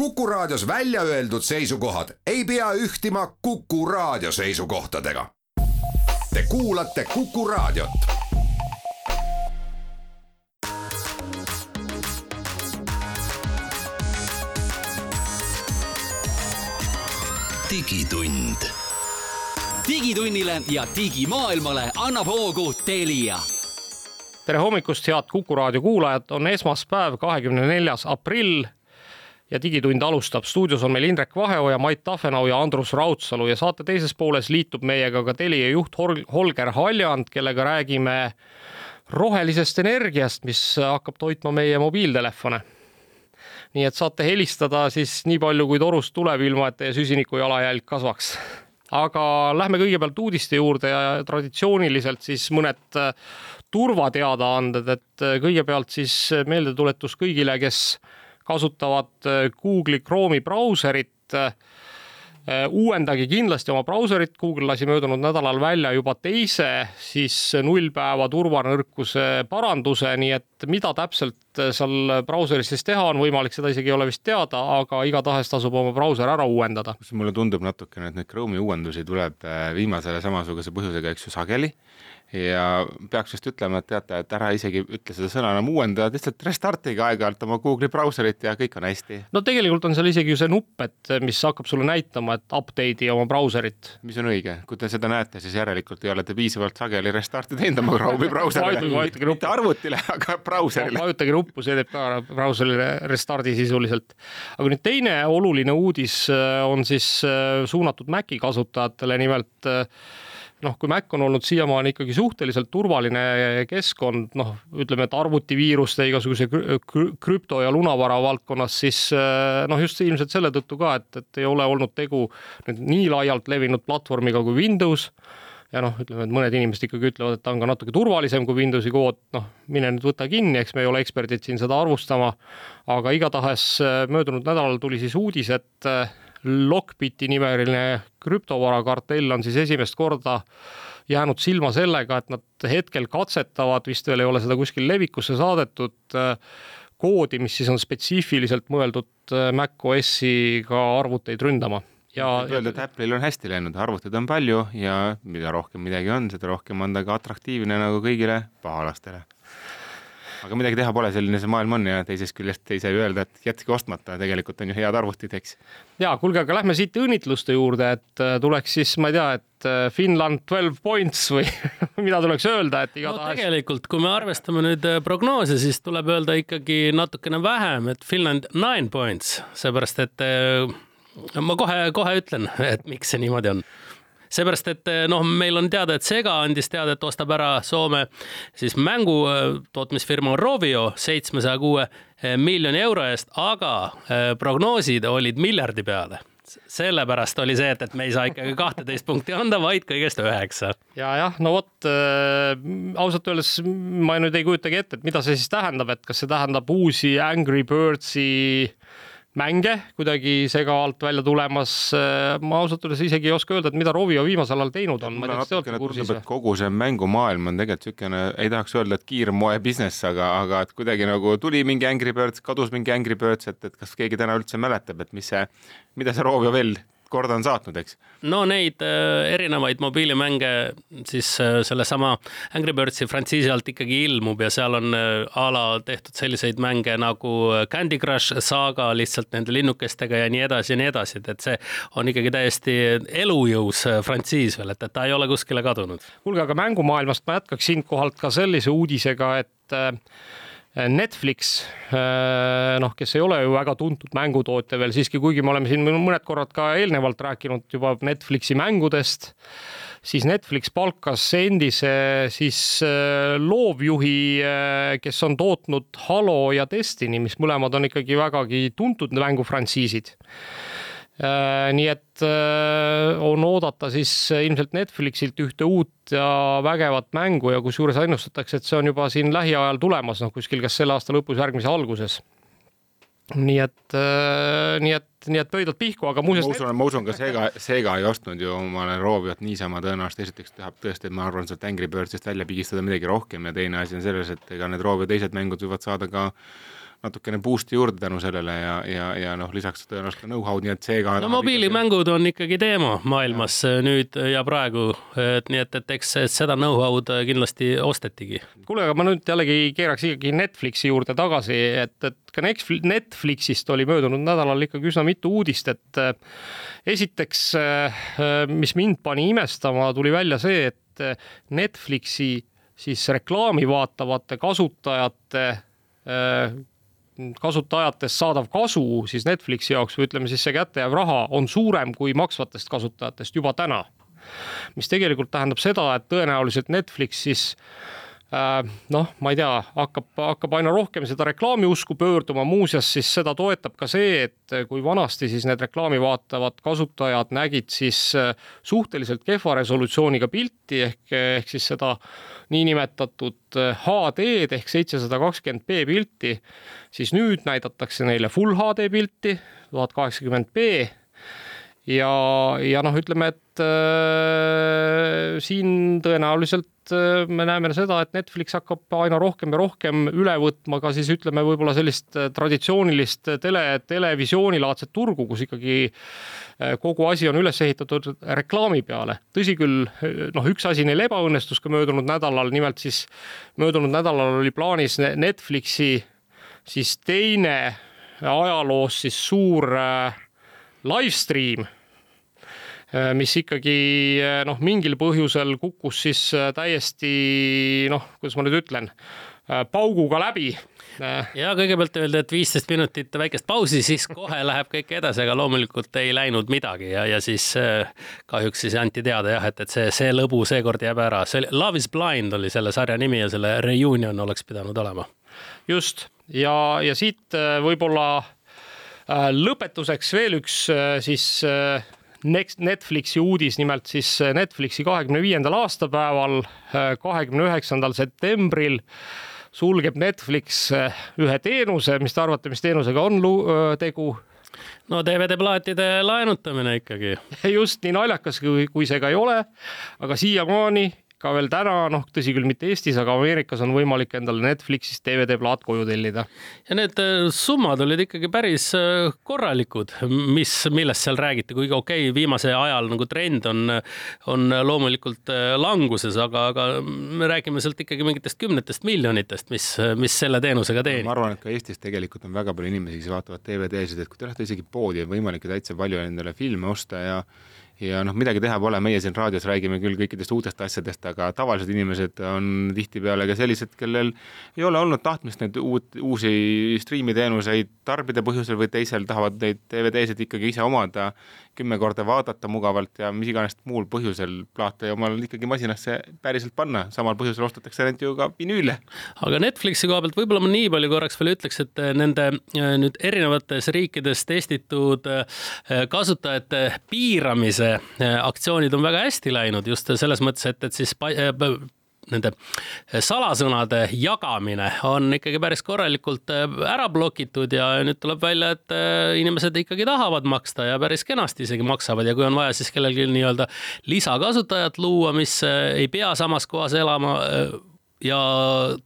Kuku Raadios välja öeldud seisukohad ei pea ühtima Kuku Raadio seisukohtadega. Te kuulate Kuku Raadiot. digitund. digitunnile ja digimaailmale annab hoogu Telia tere hommikust, head Kuku raadio kuulajad, on esmaspäev, kahekümne neljas aprill ja Digitund alustab. stuudios on meil Indrek Vaheoja, Mait Tafenau ja Andrus Raudsalu ja saate teises pooles liitub meiega ka Telia juht Holger Haljand, kellega räägime rohelisest energiast, mis hakkab toitma meie mobiiltelefone. nii et saate helistada siis nii palju, kui torust tuleb, ilma et teie süsiniku jalajälg kasvaks aga lähme kõigepealt uudiste juurde ja traditsiooniliselt siis mõned äh, turvateadaanded, et äh, kõigepealt siis meeldetuletus kõigile, kes kasutavad äh, Google'i Chrome'i brauserit Äh, uuendage kindlasti oma brauserit, Google lasi möödunud nädalal välja juba teise siis nullpäeva turvanõrkuse paranduse, nii et mida täpselt seal brauseris siis teha on võimalik, seda isegi ei ole vist teada, aga igatahes tasub oma brauser ära uuendada. mulle tundub natukene, et neid Chrome'i uuendusi tuleb äh, viimasele samasuguse põhjusega, eks ju, sageli ja peaks vist ütlema, et teate, et ära isegi ütle seda sõna enam uuendada, lihtsalt restartige aeg-ajalt oma Google'i brauserit ja kõik on hästi. no tegelikult on seal isegi ju see nupp, et mis hakkab sulle näitama, et update'i oma brauserit. mis on õige, kui te seda näete, siis järelikult ei ole te piisavalt sageli restart'i teinud oma Chrome'i brauserile mitte arvutile, aga brauserile. vajutage nuppu, see teeb ka brauserile restardi sisuliselt. aga nüüd teine oluline uudis äh, on siis äh, suunatud Maci kasutajatele, nimelt äh, noh, kui Mac on olnud siiamaani ikkagi suhteliselt turvaline keskkond, noh, ütleme, et arvutiviiruste, igasuguse krüpto ja lunavara valdkonnas, siis eh, noh, just ilmselt selle tõttu ka, et, et ei ole olnud tegu nüüd nii laialt levinud platvormiga kui Windows. Ja noh, ütleme, et mõned inimesed ikkagi ütlevad, et ta on ka natuke turvalisem kui Windowsi kood, noh, mine nüüd võta kinni, eks me ei ole eksperdid siin seda arvustama, aga igatahes eh, möödunud nädalal tuli siis uudis, et eh, Lockbiti nimeline krüptovarakartell on siis esimest korda jäänud silma sellega, et nad hetkel katsetavad, vist veel ei ole seda kuskil levikusse saadetud, koodi, mis siis on spetsiifiliselt mõeldud äh, Mac OS-iga arvuteid ründama. Ja võib öelda, et Apple'il on hästi läinud, arvuteid on palju ja mida rohkem midagi on, seda rohkem on ta ka atraktiivne nagu kõigile pahalastele aga midagi teha pole, selline see maailm on ja teisest küljest ei saa ju öelda, et jätke ostmata, tegelikult on ju head arvutid, eks. ja kuulge, aga lähme siit õnnitluste juurde, et äh, tuleks siis, ma ei tea, et äh, Finland twelve points või mida tuleks öelda, et igatahes no,. tegelikult, kui me arvestame nüüd äh, prognoose, siis tuleb öelda ikkagi natukene vähem, et Finland nine points, seepärast et ma kohe-kohe ütlen, et miks see niimoodi on seepärast, et eh, noh, meil on teada, et Sega andis teada, et ostab ära Soome siis mängu eh, tootmisfirma Rovio seitsmesaja kuue eh, miljoni euro eest, aga prognoosid olid miljardi peale sellepärast oli see, et, et me ei saa ikkagi kahteteist punkti anda, vaid kõigest üheksa. ja jah, no vot äh, ausalt öeldes ma nüüd ei kujutagi ette, et mida see siis tähendab, et kas see tähendab uusi Angry Birdsi mänge kuidagi segavalt välja tulemas. ma ausalt öeldes isegi ei oska öelda, et mida Rovio viimasel ajal teinud on. kogu see mängumaailm on tegelikult niisugune, ei tahaks öelda, et kiirmoe business, aga, aga et kuidagi nagu tuli mingi Angry Birds, kadus mingi Angry Birds, et, et kas keegi täna üldse mäletab, et mis see, mida see Rovio veel korda on saatnud, eks? no neid äh, erinevaid mobiilimänge siis äh, sellesama Angry Birdsi frantsiisi alt ikkagi ilmub ja seal on äh, a la tehtud selliseid mänge nagu Candy Crush saaga lihtsalt nende linnukestega ja nii edasi ja nii edasi, et, et see on ikkagi täiesti elujõus frantsiis veel, et, et ta ei ole kuskile kadunud. kuulge, aga mängumaailmast ma jätkaks siinkohalt ka sellise uudisega, et Äh, Netflix, äh, noh, kes ei ole ju väga tuntud mängutootja veel siiski, kuigi me oleme siin mõned korrad ka eelnevalt rääkinud juba Netflixi mängudest, siis Netflix palkas endise siis äh, loovjuhi, kes on tootnud Halo ja Destiny, mis mõlemad on ikkagi vägagi tuntud mängufrantsiisid. Äh, nii et äh, on oodata siis ilmselt Netflixilt ühte uut ja vägevat mängu ja kusjuures ennustatakse, et see on juba siin lähiajal tulemas, noh kuskil kas selle aasta lõpus, järgmise alguses. nii et, äh, nii et, nii et pöidlad pihku, aga muuseas. ma usun, ma usun ka Sega, Sega ei ostnud ju omale Roviot niisama tõenäoliselt, esiteks tahab tõesti, ma arvan, sealt Angry Birdsist välja pigistada midagi rohkem ja teine asi on selles, et ega need Rovio teised mängud võivad saada ka natukene boost'i juurde tänu sellele ja, ja, ja noh, lisaks tõenäoliselt ka know-how'd, nii et seega no mobiilimängud on ikkagi teema maailmas ja. nüüd ja praegu, et nii et, et eks seda know-how'd kindlasti ostetigi. kuule, aga ma nüüd jällegi keeraks ikkagi Netflixi juurde tagasi, et, et ka Netflixist oli möödunud nädalal ikkagi üsna mitu uudist, et äh, esiteks, äh, mis mind pani imestama, tuli välja see, et Netflixi siis reklaami vaatavate kasutajate kasutajatest saadav kasu siis Netflixi jaoks või ütleme siis see kätte jääv raha on suurem kui maksvatest kasutajatest juba täna. mis tegelikult tähendab seda, et tõenäoliselt Netflix siis noh, ma ei tea, hakkab, hakkab aina rohkem seda reklaamiusku pöörduma, muuseas siis seda toetab ka see, et kui vanasti siis need reklaami vaatavad kasutajad nägid siis äh, suhteliselt kehva resolutsiooniga pilti ehk, ehk siis seda niinimetatud HD-d äh, ehk seitsesada kakskümmend B pilti, siis nüüd näidatakse neile full HD pilti, tuhat kaheksakümmend B ja, ja noh, ütleme, et äh, siin tõenäoliselt Äh, me näeme seda, et Netflix hakkab aina rohkem ja rohkem üle võtma ka siis ütleme, võib-olla sellist äh, traditsioonilist tele, televisioonilaadset turgu, kus ikkagi äh, kogu asi on üles ehitatud reklaami peale. tõsi küll, noh, üks asi neil ebaõnnestus ka möödunud nädalal, nimelt siis möödunud nädalal oli plaanis Netflixi siis teine ajaloos siis suur live stream Äh, mis ikkagi äh, noh, mingil põhjusel kukkus siis äh, täiesti noh, kuidas ma nüüd ütlen, pauguga läbi ja kõigepealt öeldi, et viisteist minutit väikest pausi, siis kohe läheb kõik edasi, aga loomulikult ei läinud midagi ja, ja siis kahjuks siis anti teada jah, et, et see, see lõbu seekord jääb ära. see oli Love is blind oli selle sarja nimi ja selle reunion oleks pidanud olema. just ja, ja siit võib-olla lõpetuseks veel üks siis Netflixi uudis, nimelt siis Netflixi kahekümne viiendal aastapäeval, kahekümne üheksandal septembril sulgeb Netflix ühe teenuse, mis te arvate, mis teenusega on tegu? no DVD-plaatide laenutamine ikkagi. just nii naljakas, kui, kui see ka ei ole, aga siiamaani ka veel täna, noh, tõsi küll, mitte Eestis, aga Ameerikas on võimalik endale Netflixist DVD-plaat koju tellida. ja need äh, summad olid ikkagi päris äh, korralikud, mis, millest seal räägiti, kuigi okei okay,, viimasel ajal nagu trend on, on loomulikult äh, languses, aga, aga me räägime sealt ikkagi mingitest kümnetest miljonitest, mis, mis selle teenusega teenib. ma arvan, et ka Eestis tegelikult on väga palju inimesi, kes vaatavad DVD-sid, et kui te lähete isegi poodi, on võimalik ju täitsa palju endale filme osta ja ja noh, midagi teha pole, meie siin raadios räägime küll kõikidest uutest asjadest, aga tavalised inimesed on tihtipeale ka sellised, kellel ei ole olnud tahtmist neid uut, uusi striimiteenuseid tarbida põhjusel või teisel, tahavad neid DVD-sid ikkagi ise omada, kümme korda vaadata mugavalt ja mis iganes muul põhjusel. Plaate omal ikkagi masinasse päriselt panna, samal põhjusel ostetakse neid ju ka vinüüle. aga Netflixi koha pealt võib-olla ma nii palju korraks veel ütleks, et nende äh, nüüd erinevates riikides testitud äh, kasutajate piiramise Äh, aktsioonid on väga hästi läinud just selles mõttes, et, et siis äh, nende salasõnade jagamine on ikkagi päris korralikult äh, ära blokitud ja nüüd tuleb välja, et inimesed ikkagi tahavad maksta ja päris kenasti isegi maksavad ja kui on vaja siis kellelgi nii-öelda lisakasutajat luua, mis ei pea samas kohas elama ja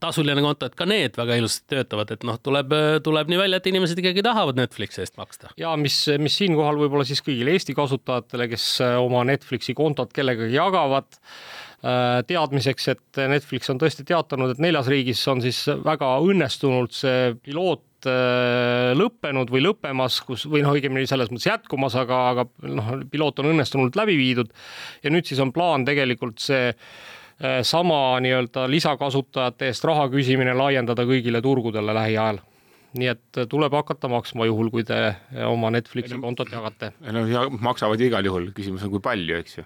tasuline konto, et ka need väga ilusasti töötavad, et noh, tuleb, tuleb nii välja, et inimesed ikkagi tahavad Netflixi eest maksta. ja mis, mis siinkohal võib-olla siis kõigile Eesti kasutajatele, kes äh, oma Netflixi kontot kellegagi jagavad, äh, teadmiseks, et Netflix on tõesti teatanud, et neljas riigis on siis väga õnnestunult see piloot äh, lõppenud või lõppemas, kus või noh, õigemini selles mõttes jätkumas, aga, aga noh, piloot on õnnestunult läbi viidud ja nüüd siis on plaan tegelikult see sama nii-öelda lisakasutajate eest raha küsimine laiendada kõigile turgudele lähiajal. Nii et äh, tuleb hakata maksma juhul, kui te äh, oma Netflixi kontot jagate. no ja maksavad igal juhul, küsimus on, kui palju, eks ju.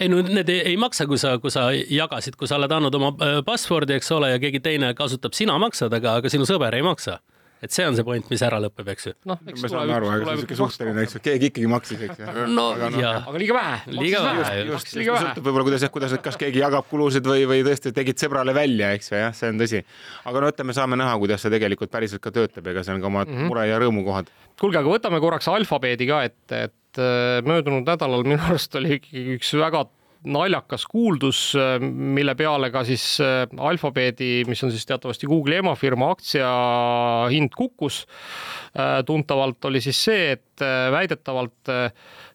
Ei no need ei, ei maksa, kui sa, kui sa jagasid, kui sa oled andnud oma password'i, eks ole, ja keegi teine kasutab, sina maksad, aga, aga sinu sõber ei maksa et see on see point, mis ära lõpeb, eks ju. noh, eks me saame aru, aga see on siuke suhteline, eks ju, keegi ikkagi maksis, eks ju. no aga, no, jaa. aga liiga vähe. liiga vähe, just, just, sõltub võib-olla, kuidas, kuidas, kas keegi jagab kulusid või, või tõesti tegid sõbrale välja, eks ju, jah, see on tõsi. aga no ütleme, saame näha, kuidas see tegelikult päriselt ka töötab, ega see on ka oma mm -hmm. mure ja rõõmukohad. kuulge, aga võtame korraks alfabeedi ka ette, et äh, möödunud nädalal minu arust oli ikkagi üks väga naljakas kuuldus, mille peale ka siis Alphabeedi, mis on siis teatavasti Google'i emafirma aktsia hind kukkus. Tuntavalt, oli siis see, et väidetavalt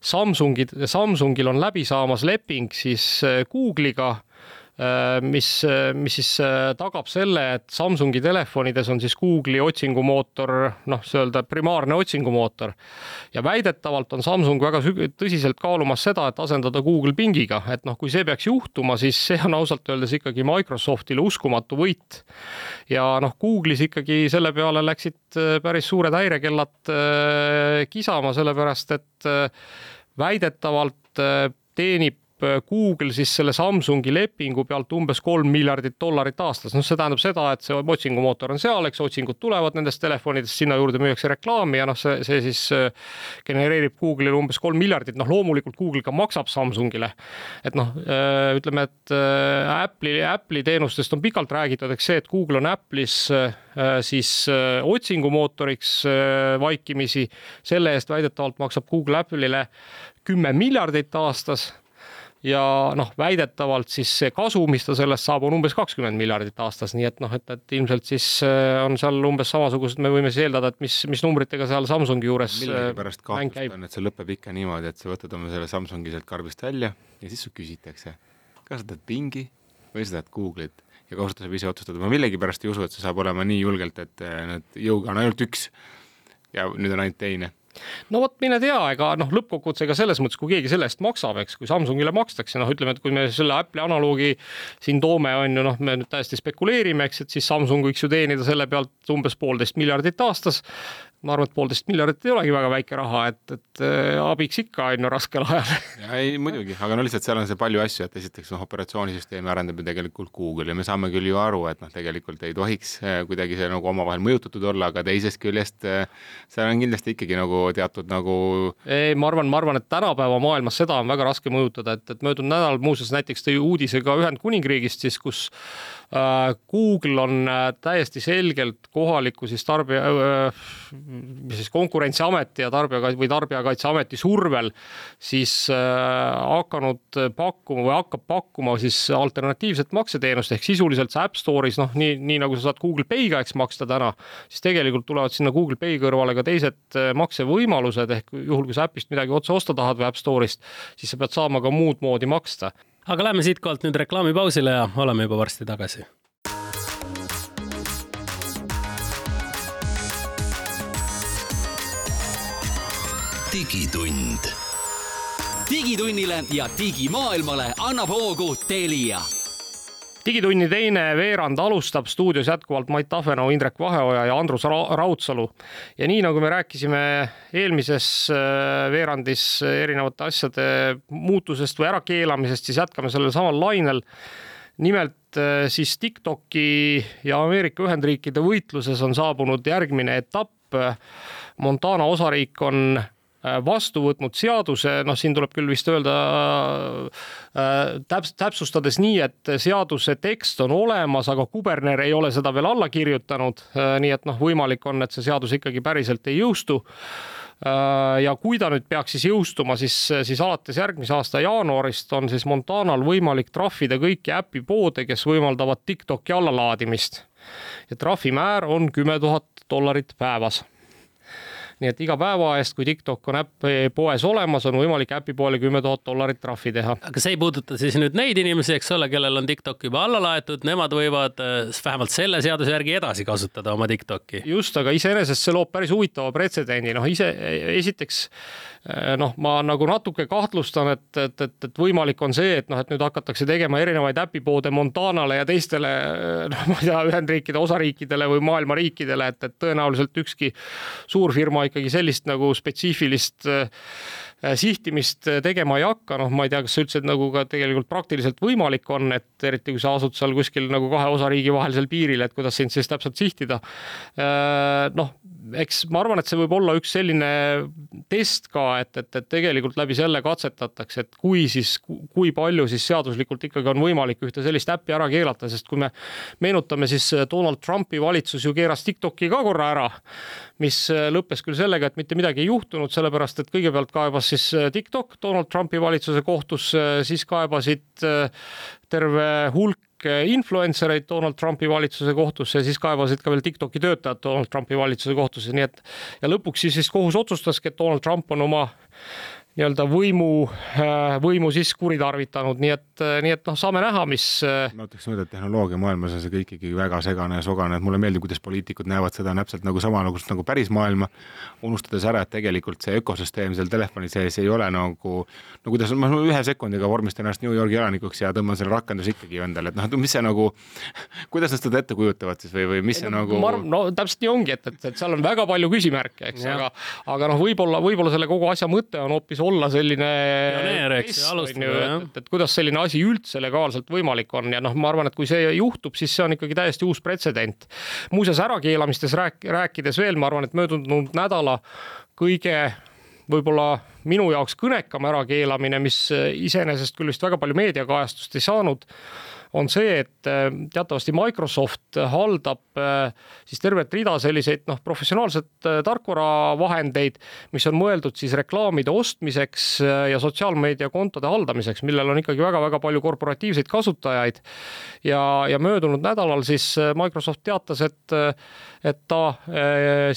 Samsungid, Samsungil on läbi saamas leping siis Google'iga Äh, mis, mis siis äh, tagab selle, et Samsungi telefonides on siis Google'i otsingumootor, noh, nii-öelda primaarne otsingumootor. ja väidetavalt on Samsung väga tõsiselt kaalumas seda, et asendada Google Bingiga, et noh, kui see peaks juhtuma, siis see on ausalt öeldes ikkagi Microsoftile uskumatu võit. ja noh, Google'is ikkagi selle peale läksid äh, päris suured häirekellad kisama, sellepärast et väidetavalt teenib Äh, Google siis selle Samsungi lepingu pealt umbes kolm miljardit dollarit aastas, noh, see tähendab seda, et see otsingumootor on seal, eks otsingud tulevad nendest telefonidest, sinna juurde müüakse reklaami ja noh, see, see siis äh, genereerib Google'ile umbes kolm miljardit, noh, loomulikult Google ka maksab Samsungile. et noh, äh, ütleme, et Apple'i, Apple'i teenustest on pikalt räägitud, eks see, et Google on Apple'is siis otsingumootoriks vaikimisi, selle eest väidetavalt maksab Google Apple'ile kümme miljardit aastas ja noh, väidetavalt siis see kasu, mis ta sellest saab, on umbes kakskümmend miljardit aastas, nii et noh, et, et ilmselt siis äh, on seal umbes samasugused, me võime siis eeldada, et mis, mis numbritega seal Samsungi juures äh, millegipärast kahtlustan, et see lõpeb ikka niimoodi, et sa võtad oma selle Samsungi sealt karbist välja ja siis su küsitakse, kas sa tahad Bingi või sa tahad Google'it. Ja kasutaja saab ise otsustada, ma millegipärast ei usu, et see saab olema nii julgelt, et äh, need jõuga on ainult üks ja nüüd on ainult teine no vot, mine tea, ega noh, lõppkokkuvõttes ega selles mõttes, kui keegi selle eest maksab, eks, kui Samsungile makstakse, noh, ütleme, et kui me selle Apple'i analoogi siin toome, on ju noh, me nüüd täiesti spekuleerime, eks, et siis Samsung võiks ju teenida selle pealt umbes poolteist miljardit aastas ma arvan, et poolteist miljardit ei olegi väga väike raha, et, et äh, abiks ikka on ju raskel ajal. ei muidugi, aga no lihtsalt seal on see palju asju, et esiteks noh, operatsioonisüsteemi arendab ju tegelikult Google ja me saame küll ju aru, et noh, tegelikult ei tohiks äh, kuidagi see nagu omavahel mõjutatud olla, aga teisest küljest äh, seal on kindlasti ikkagi nagu teatud nagu. ei, ma arvan, ma arvan, et tänapäeva maailmas seda on väga raske mõjutada, et, et möödunud nädalal muuseas näiteks tõi uudise ka Ühendkuningriigist siis, kus Äh, Google on täiesti selgelt kohaliku siis tarbija, äh, siis Konkurentsiameti ja tarbija või Tarbijakaitseameti survel siis hakanud pakkuma või hakkab pakkuma siis alternatiivset makseteenust ehk sisuliselt see App Store'is noh, nii, nii nagu sa saad Google Pay'ga eks maksta täna, siis tegelikult tulevad sinna Google Pay kõrvale ka teised maksevõimalused ehk juhul, kui sa äpist midagi otse osta tahad või App Store'ist, siis sa pead saama ka muud moodi maksta aga lähme siitkohalt nüüd reklaamipausile ja oleme juba varsti tagasi. Digitund. digitunnile ja digimaailmale annab hoogu Telia digitunni teine veerand alustab stuudios jätkuvalt Mait Tafenau, Indrek Vaheoja ja Andrus Raudsalu. ja nii nagu me rääkisime eelmises äh, veerandis erinevate asjade muutusest või ärakeelamisest, siis jätkame sellel samal lainel. nimelt äh, siis Tiktoki ja Ameerika Ühendriikide võitluses on saabunud järgmine etapp. Montana osariik on vastu võtnud seaduse, noh, siin tuleb küll vist öelda äh, täps-, täpsustades nii, et seaduse tekst on olemas, aga kuberner ei ole seda veel alla kirjutanud. Äh, nii et noh, võimalik on, et see seadus ikkagi päriselt ei jõustu ja kui ta nüüd peaks siis jõustuma, siis, siis alates järgmise aasta jaanuarist on siis Montanal võimalik trahvida kõiki äpipoode, kes võimaldavad TikToki allalaadimist. ja trahvimäär on kümme tuhat dollarit päevas nii et iga päeva eest, kui TikTok on äppi poes olemas, on võimalik äpipoole kümme tuhat dollarit trahvi teha. aga see ei puuduta siis nüüd neid inimesi, eks ole, kellel on TikTok juba alla laetud, nemad võivad äh, vähemalt selle seaduse järgi edasi kasutada oma TikTok'i. just, aga iseenesest see loob päris huvitava pretsedendi, noh ise esiteks äh, noh, ma nagu natuke kahtlustan, et, et, et, et võimalik on see, et noh, et nüüd hakatakse tegema erinevaid äpipoode Montanale ja teistele noh, ma ei tea, Ühendriikide osariikidele või maailma riikidele, et, et tõenäoliselt ükski suurfirma ikkagi sellist nagu spetsiifilist äh, sihtimist äh, tegema ei hakka, noh, ma ei tea, kas see üldse nagu ka tegelikult praktiliselt võimalik on, et eriti kui sa asud seal kuskil nagu kahe osariigi vahelisel piiril, et kuidas sind siis täpselt sihtida. Äh, noh, eks ma arvan, et see võib olla üks selline test ka, et, et, et tegelikult läbi selle katsetatakse, et kui siis, kui palju siis seaduslikult ikkagi on võimalik ühte sellist äppi ära keelata, sest kui me meenutame, siis Donald Trumpi valitsus ju keeras TikToki ka korra ära, mis lõppes küll sellega, et mitte midagi ei juhtunud, sellepärast et kõigepealt kaebas siis TikTok Donald Trumpi valitsuse kohtusse, siis kaebasid terve hulk influencer eid Donald Trumpi valitsuse kohtusse ja siis kaebasid ka veel TikToki töötajad Donald Trumpi valitsuse kohtusse, nii et ja lõpuks siis, siis kohus otsustaski, et Donald Trump on oma nii-öelda võimu, äh, võimu siis kuritarvitanud, nii et, äh, nii et noh, saame näha, mis. Äh, ma ütleks niimoodi, et tehnoloogiamaailmas on see kõik ikkagi väga segane ja sogane, et mulle meeldib, kuidas poliitikud näevad seda täpselt nagu samanugust nagu päris maailma, unustades ära, et tegelikult see ökosüsteem seal telefoni sees ei ole nagu, no kuidas ma ühe sekundiga vormistan ennast New Yorgi elanikuks ja tõmban selle rakenduse ikkagi endale, et noh, et mis see nagu, kuidas nad seda ette kujutavad siis või, või mis see no, nagu. ma arvan, no täpselt nii ongi, et, et, et seal on väga palju küsimärke, eks, aga, aga noh, võib-olla, võib-olla selle kogu asja mõte on hoopis olla selline pioneer, eks alustada, jah. et, et kuidas selline asi üldse legaalselt võimalik on ja noh, ma arvan, et kui see juhtub, siis see on ikkagi täiesti uus pretsedent. muuseas, ärakeelamistes rääk-, rääkides veel, ma arvan, et möödunud nädala kõige võib-olla minu jaoks kõnekam ärakeelamine, mis iseenesest küll vist väga palju meediakajastust ei saanud, on see, et äh, teatavasti Microsoft haldab äh, siis tervet rida selliseid noh, professionaalset äh, tarkvaravahendeid, mis on mõeldud siis reklaamide ostmiseks ja sotsiaalmeediakontode haldamiseks, millel on ikkagi väga-väga palju korporatiivseid kasutajaid. ja, ja möödunud nädalal siis Microsoft teatas, et, et ta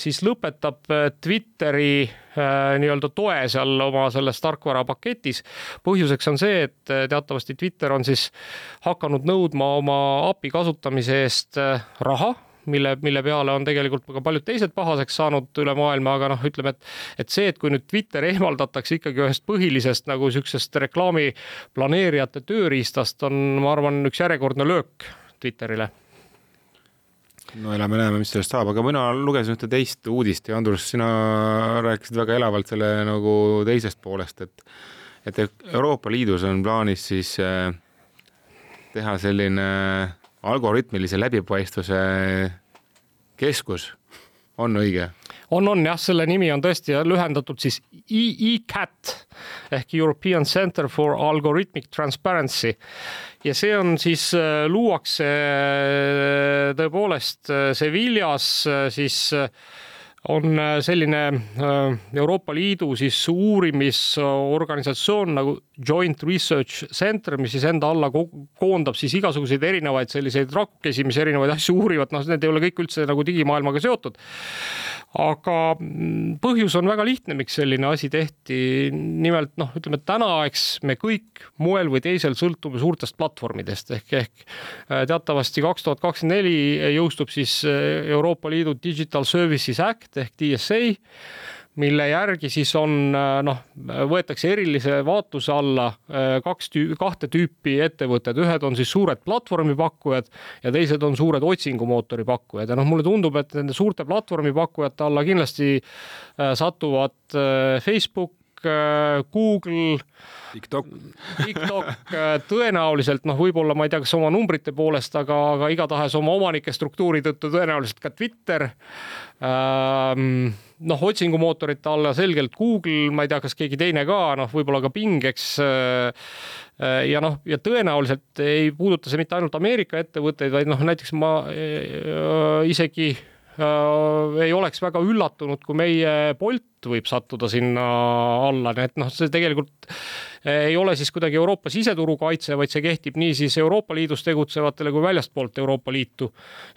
siis lõpetab Twitteri nii-öelda toe seal oma selles tarkvarapaketis. põhjuseks on see, et teatavasti Twitter on siis hakanud nõudma oma API kasutamise eest äh, raha mille, mille peale on tegelikult ka paljud teised pahaseks saanud üle maailma, aga noh, ütleme, et, et see, et kui nüüd Twitter eemaldatakse ikkagi ühest põhilisest nagu niisugusest reklaami planeerijate tööriistast, on, ma arvan, üks järjekordne löök Twitterile no elame-näeme, mis sellest saab, aga mina lugesin ühte teist uudist ja Andrus, sina rääkisid väga elavalt selle nagu teisest poolest, et et Euroopa Liidus on plaanis siis äh, teha selline algoritmilise läbipaistvuse keskus, on õige? On, on jah, selle nimi on tõesti lühendatud siis ECAT ehk European Center for Algorithmic Transparency. Ja see on siis, äh, luuakse äh, tõepoolest äh, Sevillas siis on selline Euroopa Liidu siis uurimisorganisatsioon nagu Joint Research Center, mis siis enda alla koondab siis igasuguseid erinevaid selliseid rakukesi, mis erinevaid asju uurivad, noh, need ei ole kõik üldse nagu digimaailmaga seotud. Aga mm, põhjus on väga lihtne, miks selline asi tehti. nimelt noh, ütleme täna, eks me kõik moel või teisel sõltume suurtest platvormidest. Ehk, ehk äh, teatavasti kaks tuhat kakskümmend neli jõustub siis äh, Euroopa Liidu Digital Services Act ehk DSA mille järgi siis on noh, võetakse erilise vaatluse alla äh, kaks tüü-, kahte tüüpi ettevõtted, ühed on siis suured platvormipakkujad ja teised on suured otsingumootori pakkujad ja noh, mulle tundub, et nende suurte platvormipakkujate alla kindlasti äh, satuvad äh, Facebook, Google TikTok. TikTok tõenäoliselt noh, võib-olla ma ei tea, kas oma numbrite poolest, aga, aga igatahes oma omanike struktuuri tõttu tõenäoliselt ka Twitter ähm, noh, otsingumootorite alla selgelt Google, ma ei tea, kas keegi teine ka, noh, võib-olla ka Bing, eks. Äh, ja noh, ja tõenäoliselt ei puuduta see mitte ainult Ameerika ettevõtteid, vaid noh, näiteks ma äh, isegi äh, ei oleks väga üllatunud, kui meie Bolt võib sattuda sinna alla, nii et noh, see tegelikult ei ole siis kuidagi Euroopa siseturu kaitse, vaid see kehtib nii siis Euroopa Liidus tegutsevatele kui väljastpoolt Euroopa Liitu,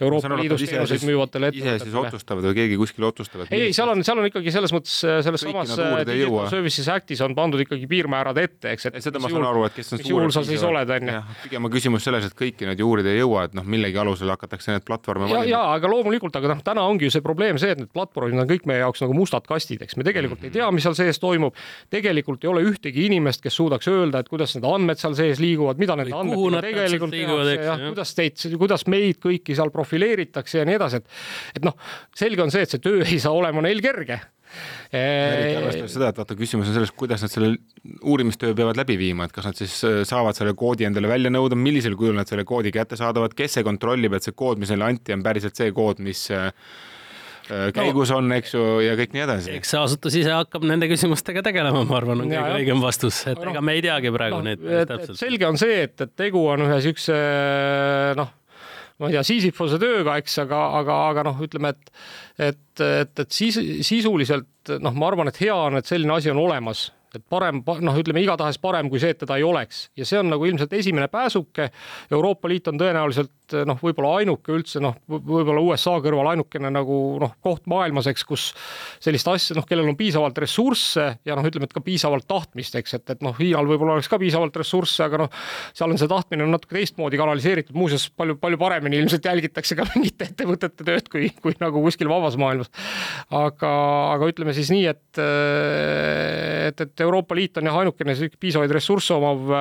Euroopa Liidus teenuseid müüvatele ettevõtetele. ise siis otsustavad või keegi kuskil otsustab? ei, ei, seal on, seal on ikkagi selles mõttes, selles samas Digital Services Actis on pandud ikkagi piirmäärad ette, eks, et seda ma saan aru, et kes on juhul sa siis oled, on ju. pigem on küsimus selles, et kõiki neid juurida ei jõua, et noh, millegi alusel hakatakse neid platvorme valima. ja, aga loomulikult, aga noh, täna ongi ju see probleem see, et need platvormid on kõik meie jaoks nagu mustad kastid, eks me tegelikult ei tea, mis seal sees toimub. tegelikult ei ole ühtegi inimest, kes suudaks öelda, et kuidas need andmed seal sees liiguvad, mida nende andmetega tegelikult tehakse, kuidas teid, kuidas meid kõiki seal profileeritakse ja nii edasi, et et noh, selge on see, et see töö ei saa olema neil kerge eriti arvestades seda, et vaata, küsimus on selles, kuidas nad selle uurimistöö peavad läbi viima, et kas nad siis äh, saavad selle koodi endale välja nõuda, millisel kujul nad selle koodi kätte saadavad, kes see kontrollib, et see kood, mis neile anti, on päriselt see kood, mis Äh, käigus no, on, eks ju, ja kõik nii edasi. eks see asutus ise hakkab nende küsimustega tegelema, ma arvan, on kõige õigem vastus, et no, ega me ei teagi praegu no, neid täpselt. selge on see, et, et tegu on ühe siukse noh, ma ei tea, Sisyphose tööga, eks, aga, aga, aga noh, ütleme, et, et, et, et siis sisuliselt noh, ma arvan, et hea on, et selline asi on olemas et parem, noh, ütleme igatahes parem kui see, et teda ei oleks ja see on nagu ilmselt esimene pääsuke. Euroopa Liit on tõenäoliselt noh, võib-olla ainuke üldse noh, võib-olla USA kõrval ainukene nagu noh, koht maailmas, eks, kus sellist asja, noh, kellel on piisavalt ressursse ja noh, ütleme, et ka piisavalt tahtmist, eks, et, et noh, Hiinal võib-olla oleks ka piisavalt ressursse, aga noh, seal on see tahtmine on natuke teistmoodi kanaliseeritud, muuseas palju, palju paremini ilmselt jälgitakse ka mingite ettevõtete tööd kui, kui nagu kuskil vabas maailmas. aga, aga ütleme siis nii, et, et, et Euroopa Liit on jah, ainukene piisavaid ressursse omav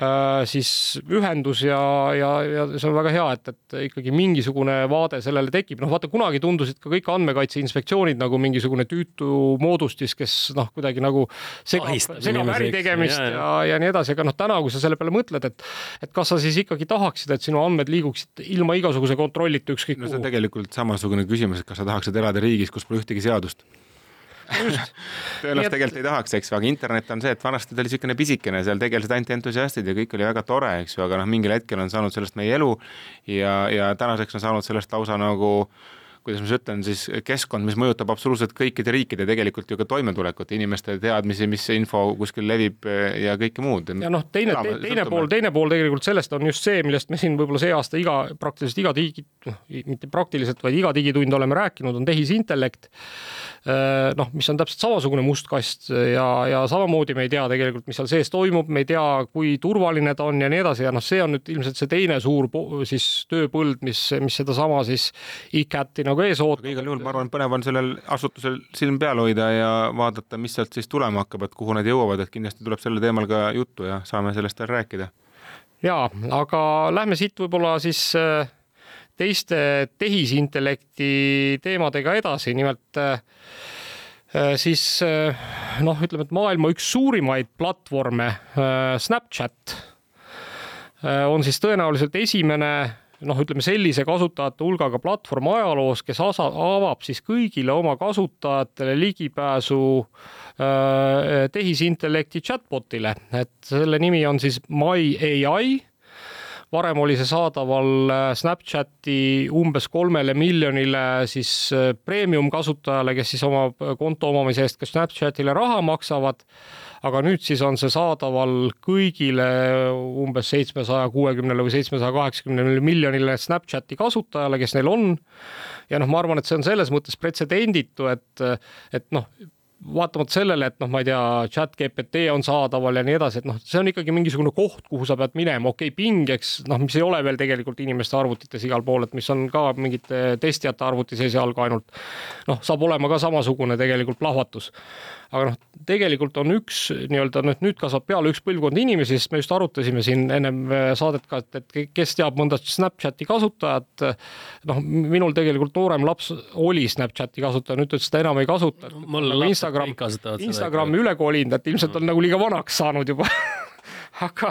Äh, siis ühendus ja, ja, ja see on väga hea, et, et ikkagi mingisugune vaade sellele tekib, noh vaata kunagi tundusid ka kõik andmekaitse inspektsioonid nagu mingisugune tüütu moodustis, kes noh, kuidagi nagu segab, segab äri tegemist ja, ja, ja, ja nii edasi, aga noh, täna, kui sa selle peale mõtled, et et kas sa siis ikkagi tahaksid, et sinu andmed liiguksid ilma igasuguse kontrollita ükskõik no, kuhu? see on tegelikult samasugune küsimus, et kas sa tahaksid elada riigis, kus pole ühtegi seadust tõenäoliselt tegelikult ei tahaks, eks ju, aga internet on see, et vanasti ta oli niisugune pisikene, seal tegelesid ainult entusiastid ja kõik oli väga tore, eks ju, aga noh, mingil hetkel on saanud sellest meie elu ja, ja tänaseks on saanud sellest lausa nagu kuidas ma siis ütlen, siis keskkond, mis mõjutab absoluutselt kõikide riikide tegelikult ju ka toimetulekut, inimeste teadmisi, mis info kuskil levib ja kõike muud. ja noh, teine, teine pool, teine pool tegelikult sellest on just see, millest me siin võib-olla see aasta iga, praktiliselt iga digi, noh, mitte praktiliselt, vaid iga digitund oleme rääkinud, on tehisintellekt Äh, noh, mis on täpselt samasugune must kast ja, ja samamoodi me ei tea tegelikult, mis seal sees toimub, me ei tea, kui turvaline ta on ja nii edasi ja noh, see on nüüd ilmselt see teine suur siis tööpõld, mis, mis sedasama siis ICAT-i nagu ees ootab. igal juhul ma arvan, põnev on sellel asutusel silm peal hoida ja vaadata, mis sealt siis tulema hakkab, et kuhu nad jõuavad, et kindlasti tuleb sellel teemal ka juttu ja saame sellest veel rääkida. ja, aga lähme siit võib-olla siis äh, teiste tehisintellekti teemadega edasi, nimelt äh, äh, siis noh, ütleme, et maailma üks suurimaid platvorme, Snapchat, on siis tõenäoliselt esimene noh, ütleme sellise kasutajate hulgaga platvorm ajaloos, kes asa, avab siis kõigile oma kasutajatele ligipääsu tehisintellekti chatbotile, et selle nimi on siis My ai varem oli see saadaval äh, Snapchati umbes kolmele miljonile siis äh, premium kasutajale, kes siis oma äh, konto omamise eest ka Snapchatile raha maksavad. Aga nüüd siis on see saadaval kõigile umbes seitsmesaja kuuekümnele või seitsmesaja kaheksakümnele miljonile Snapchati kasutajale, kes neil on. ja noh, ma arvan, et see on selles mõttes pretsedenditu, et, et noh vaatamata sellele, et noh, ma ei tea, chat GPT on saadaval ja nii edasi, et noh, see on ikkagi mingisugune koht, kuhu sa pead minema, okei okay,, pingeks, noh, mis ei ole veel tegelikult inimeste arvutites igal pool, et mis on ka mingite testijate arvutis esialgu ainult. noh, saab olema ka samasugune tegelikult plahvatus aga noh, tegelikult on üks nii-öelda nüüd, nüüd kasvab peale üks põlvkond inimesi, sest me just arutasime siin ennem äh, saadet ka, et, et kes teab mõnda Snapchati kasutajat. noh, minul tegelikult noorem laps oli Snapchati kasutaja, nüüd ta ta enam ei kasuta. Nagu Instagram, Instagrami üle kolinud, et ilmselt on nagu liiga vanaks saanud juba aga,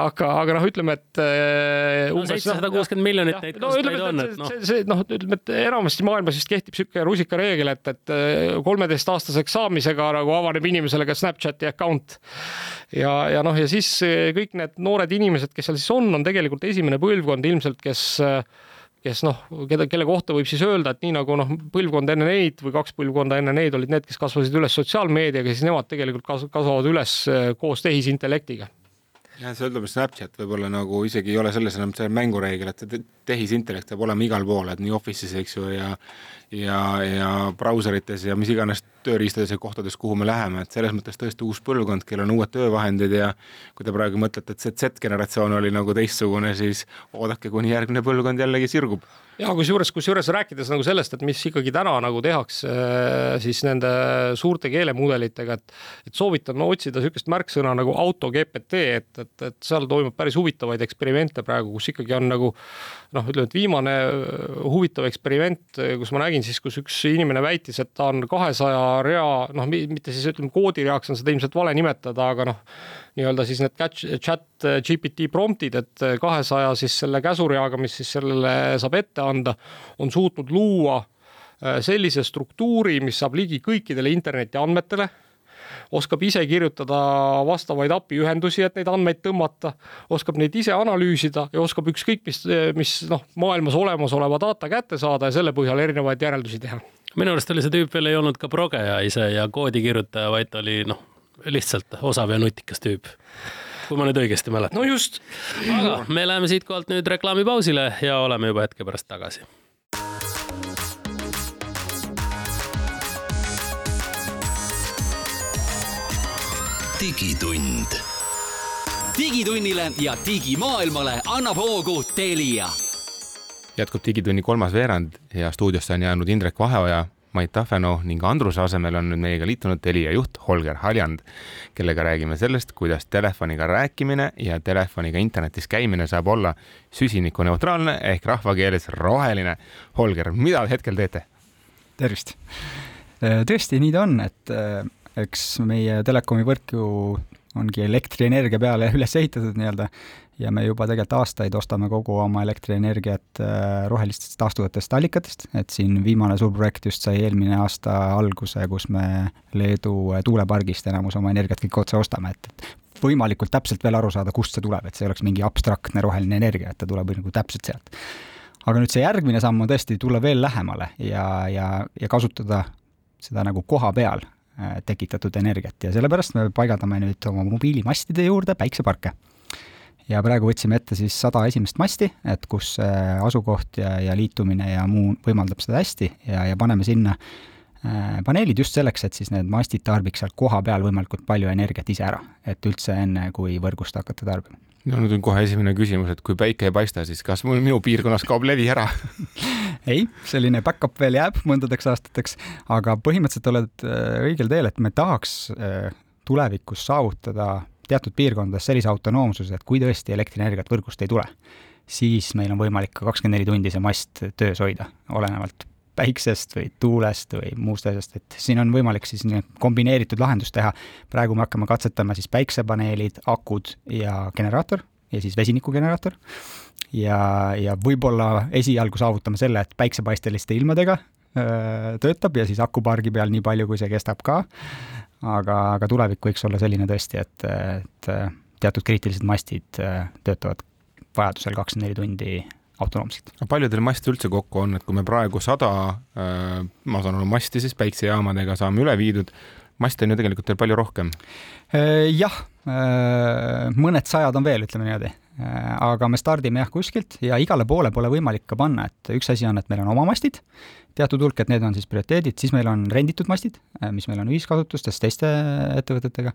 aga, aga noh, ütleme, et äh, no, seitsesada kuuskümmend miljonit neid kasutajaid on, et noh. see, noh, ütleme, et enamasti maailmas vist kehtib niisugune rusikareegel, et, et äh, kolmeteistaastaseks saamisega nagu avaneb inimesele ka Snapchati account. ja, ja noh, ja siis äh, kõik need noored inimesed, kes seal siis on, on tegelikult esimene põlvkond ilmselt, kes kes noh, keda, kelle kohta võib siis öelda, et nii nagu noh, põlvkond enne neid või kaks põlvkonda enne neid olid need, kes kasvasid üles sotsiaalmeediaga, siis nemad tegelikult kasvavad üles koos tehisintellektiga jah, see ütleb, Snapchat võib-olla nagu isegi ei ole selles enam see mängureegel, et tehisintellekt peab olema igal pool, et nii Office'is, eks ju, ja ja, ja brauserites ja mis iganes tööriistades ja kohtades, kuhu me läheme, et selles mõttes tõesti uus põlvkond, kellel on uued töövahendid ja kui te praegu mõtlete, et see Z-generatsioon oli nagu teistsugune, siis oodake, kuni järgmine põlvkond jällegi sirgub. Ja kusjuures, kusjuures rääkides nagu sellest, et mis ikkagi täna nagu tehakse äh, siis nende suurte keelemudelitega, et et soovitan no, otsida niisugust märksõna nagu auto GPT, et, et, et seal toimub päris huvitavaid eksperimente praegu, kus ikkagi on nagu noh, ütleme, et viimane äh, huvitav eksperiment, äh, kus ma nägin siis, kus üks inimene väitis, et ta on kahesaja rea, noh, mitte siis ütleme koodireaks on seda ilmselt vale nimetada, aga noh, nii-öelda siis need chat GPT promptid, et kahesaja siis selle käsureaga, mis siis sellele saab ette anda, on suutnud luua äh, sellise struktuuri, mis saab ligi kõikidele interneti andmetele oskab ise kirjutada vastavaid API ühendusi, et neid andmeid tõmmata, oskab neid ise analüüsida ja oskab ükskõik mis, mis noh, maailmas olemasoleva data kätte saada ja selle põhjal erinevaid järeldusi teha. minu arust oli see tüüp veel ei olnud ka progeja ise ja koodi kirjutaja, vaid ta oli noh, lihtsalt osav ja nutikas tüüp kui ma nüüd õigesti mäletan. no just. aga me läheme siitkohalt nüüd reklaamipausile ja oleme juba hetke pärast tagasi digitund. digitunnile ja digimaailmale annab hoogu Telia. jätkub Digitunni kolmas veerand ja stuudiosse on jäänud Indrek Vaheoja, Mait Tafenov ning Andruse asemel on nüüd meiega liitunud Telia juht Holger Haljand, kellega räägime sellest, kuidas telefoniga rääkimine ja telefoniga internetis käimine saab olla süsinikuneutraalne ehk rahvakeeles roheline. Holger, mida hetkel teete? tervist! tõesti, nii ta on, et eks meie telekomi võrk ju ongi elektrienergia peale üles ehitatud nii-öelda ja me juba tegelikult aastaid ostame kogu oma elektrienergiat äh, rohelistest taastuvatest allikatest, et siin viimane suur projekt just sai eelmine aasta alguse, kus me Leedu äh, tuulepargist enamus oma energiat kõik otse ostame, et, et võimalikult täpselt veel aru saada, kust see tuleb, et see ei oleks mingi abstraktne roheline energia, et ta tuleb nagu täpselt sealt. aga nüüd see järgmine samm on tõesti tulla veel lähemale ja, ja, ja kasutada seda nagu koha peal tekitatud energiat ja sellepärast me paigaldame nüüd oma mobiilimastide juurde päikseparke. ja praegu võtsime ette siis sada esimest masti, et kus asukoht ja, ja liitumine ja muu võimaldab seda hästi ja, ja paneme sinna äh, paneelid just selleks, et siis need mastid tarbiks seal kohapeal võimalikult palju energiat ise ära, et üldse enne, kui võrgust hakata tarbima. No nüüd on kohe esimene küsimus, et kui päike ei paista, siis kas mul minu piirkonnas kaob levi ära? Ei, selline back-up veel jääb mõndadeks aastateks, aga põhimõtteliselt oled äh, õigel teel, et me tahaks äh, tulevikus saavutada teatud piirkondades sellise autonoomsuse, et kui tõesti elektrienergiat võrgust ei tule, siis meil on võimalik ka kakskümmend neli tundi see mast töös hoida, olenevalt päiksest või tuulest või muust asjast, et siin on võimalik siis kombineeritud lahendust teha. praegu me hakkame katsetama siis päiksepaneelid, akud ja generaator ja siis vesinikugeneraator. ja, ja võib-olla esialgu saavutame selle, et päiksepaisteliste ilmadega öö, töötab ja siis akupargi peal nii palju, kui see kestab ka. aga, aga tulevik võiks olla selline tõesti, et, et teatud kriitilised mastid töötavad vajadusel kakskümmend neli tundi autonoomselt. palju teil maste üldse kokku on, et kui me praegu sada äh,, ma saan aru, masti siis päiksejaamadega saame üle viidud, maste on ju tegelikult veel palju rohkem? Äh, jah, äh, mõned sajad on veel, ütleme niimoodi. Aga me stardime jah kuskilt ja igale poole pole võimalik ka panna, et üks asi on, et meil on oma mastid, teatud hulk, et need on siis prioriteedid, siis meil on renditud mastid, mis meil on ühiskasutustes teiste ettevõtetega,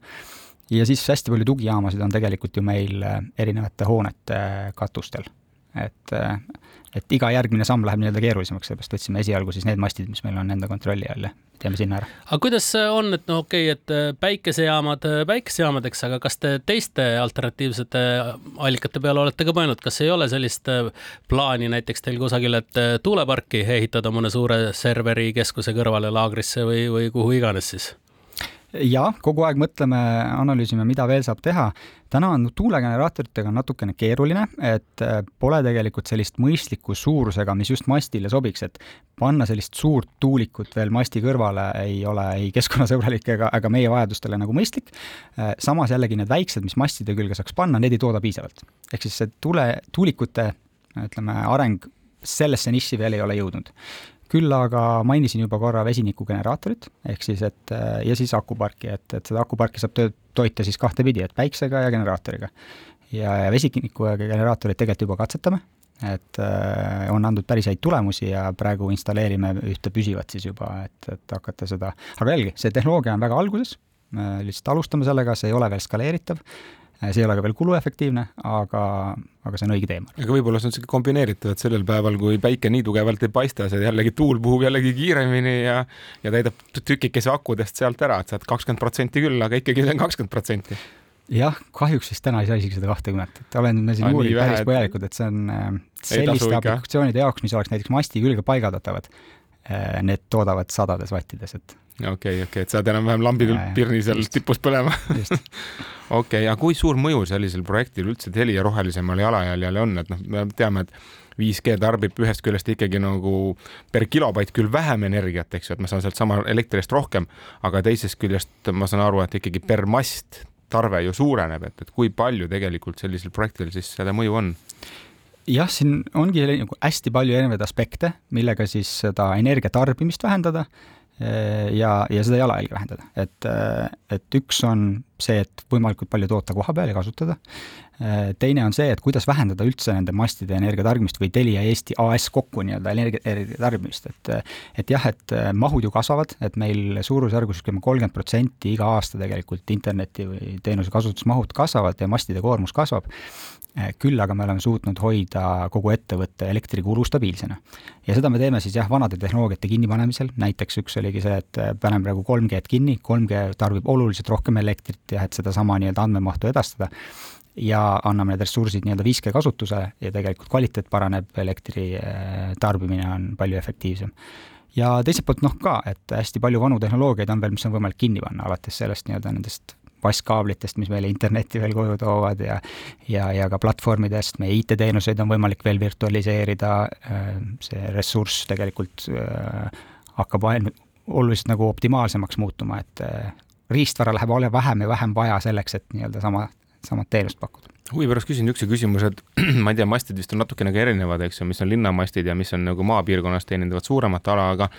ja siis hästi palju tugijaamasid on tegelikult ju meil erinevate hoonete katustel et, et iga järgmine samm läheb nii-öelda keerulisemaks, seepärast võtsime esialgu siis need mastid, mis meil on enda kontrolli all ja teeme sinna ära. aga kuidas on, et no okei okay,, et päikesejaamad päikesejaamadeks, aga kas te teiste alternatiivsete allikate peale olete ka mõelnud, kas ei ole sellist plaani näiteks teil kusagil, et tuuleparki ehitada mõne suure serverikeskuse kõrvale laagrisse või, või kuhu iganes siis? Ja kogu aeg mõtleme, analüüsime, mida veel saab teha. täna on tuulegeneraatoritega natukene keeruline, et äh, pole tegelikult sellist mõistliku suurusega, mis just mastile sobiks, et panna sellist suurt tuulikut veel masti kõrvale ei ole ei keskkonnasõbralik ega, ega meie vajadustele nagu mõistlik. Äh, samas jällegi need väiksed, mis mastide külge saaks panna, need ei tooda piisavalt. ehk siis see tule, tuulikute ütleme, areng sellesse nišši veel ei ole jõudnud küll aga mainisin juba korra vesinikugeneraatorit, ehk siis et ja siis akuparki, et, et seda akuparki saab töö, toita siis kahtepidi, et päiksega ja generaatoriga. ja, ja vesinikugeneraatorit tegelikult juba katsetame, et äh, on andnud päris häid tulemusi ja praegu installeerime ühte püsivat siis juba, et, et hakata seda, aga jällegi, see tehnoloogia on väga alguses, lihtsalt alustame sellega, see ei ole veel skaleeritav see ei ole ka veel kuluefektiivne, aga, aga see on õige teema. aga võib-olla see on sihuke kombineeritav, et sellel päeval, kui päike nii tugevalt ei paista, see jällegi tuul puhub jällegi kiiremini ja ja täidab tükikese akudest sealt ära, et saad kakskümmend protsenti küll, aga ikkagi see on kakskümmend protsenti. Jah, kahjuks vist täna ei saa isegi seda kahtekümmet, et oleme siin uurinud päris põhjalikult, et see on äh, selliste aplikatsioonide jaoks, mis oleks näiteks masti külge paigaldatavad, äh, need toodavad sadades vattides, et okei okay,, okei okay., et saad enam-vähem lambi pirni seal tipus põlema okei, aga kui suur mõju sellisel projektil üldse Telia rohelisemale jalajäljele on, et noh, me teame, et 5G tarbib ühest küljest ikkagi nagu per kilobait küll vähem energiat, eks ju, et ma saan sealt sama elektri eest rohkem, aga teisest küljest ma saan aru, et ikkagi per mast tarve ju suureneb, et, et kui palju tegelikult sellisel projektil siis seda mõju on? jah, siin ongi nagu hästi palju erinevaid aspekte, millega siis seda energia tarbimist vähendada ja, ja seda jalajälge vähendada, et, et üks on see, et võimalikult palju toota koha peal ja kasutada. teine on see, et kuidas vähendada üldse nende mastide energiatarbimist või Telia Eesti AS kokku nii-öelda energia, energiatarbimist, et et jah, et mahud ju kasvavad, et meil suurusjärgus ütleme kolmkümmend protsenti iga aasta tegelikult interneti või teenuse kasutusmahud kasvavad ja mastide koormus kasvab Eh, küll aga me oleme suutnud hoida kogu ettevõtte elektrikulu stabiilsena. ja seda me teeme siis jah, vanade tehnoloogiate kinnipanemisel, näiteks üks oligi see, et paneme praegu 3G-d kinni, 3G tarbib oluliselt rohkem elektrit jah, et sedasama nii-öelda andmemahtu edastada, ja anname need ressursid nii-öelda 5G kasutusele ja tegelikult kvaliteet paraneb, elektri eh, tarbimine on palju efektiivsem. Ja teiselt poolt noh ka, et hästi palju vanu tehnoloogiaid on veel, mis on võimalik kinni panna, alates sellest nii-öelda nendest vasskaablitest, mis meile internetti veel koju toovad ja ja, ja ka platvormidest, meie IT-teenuseid on võimalik veel virtualiseerida, äh, see ressurss tegelikult äh, hakkab ainult oluliselt nagu optimaalsemaks muutuma, et äh, riistvara läheb ole vähem ja vähem vaja selleks, et nii-öelda sama, samat teenust pakkuda huvi pärast küsin niisuguse küsimuse, et ma ei tea, mastid vist on natukene ka erinevad, eks ju, mis on linnamastid ja mis on nagu maapiirkonnas teenindavad suuremat ala, aga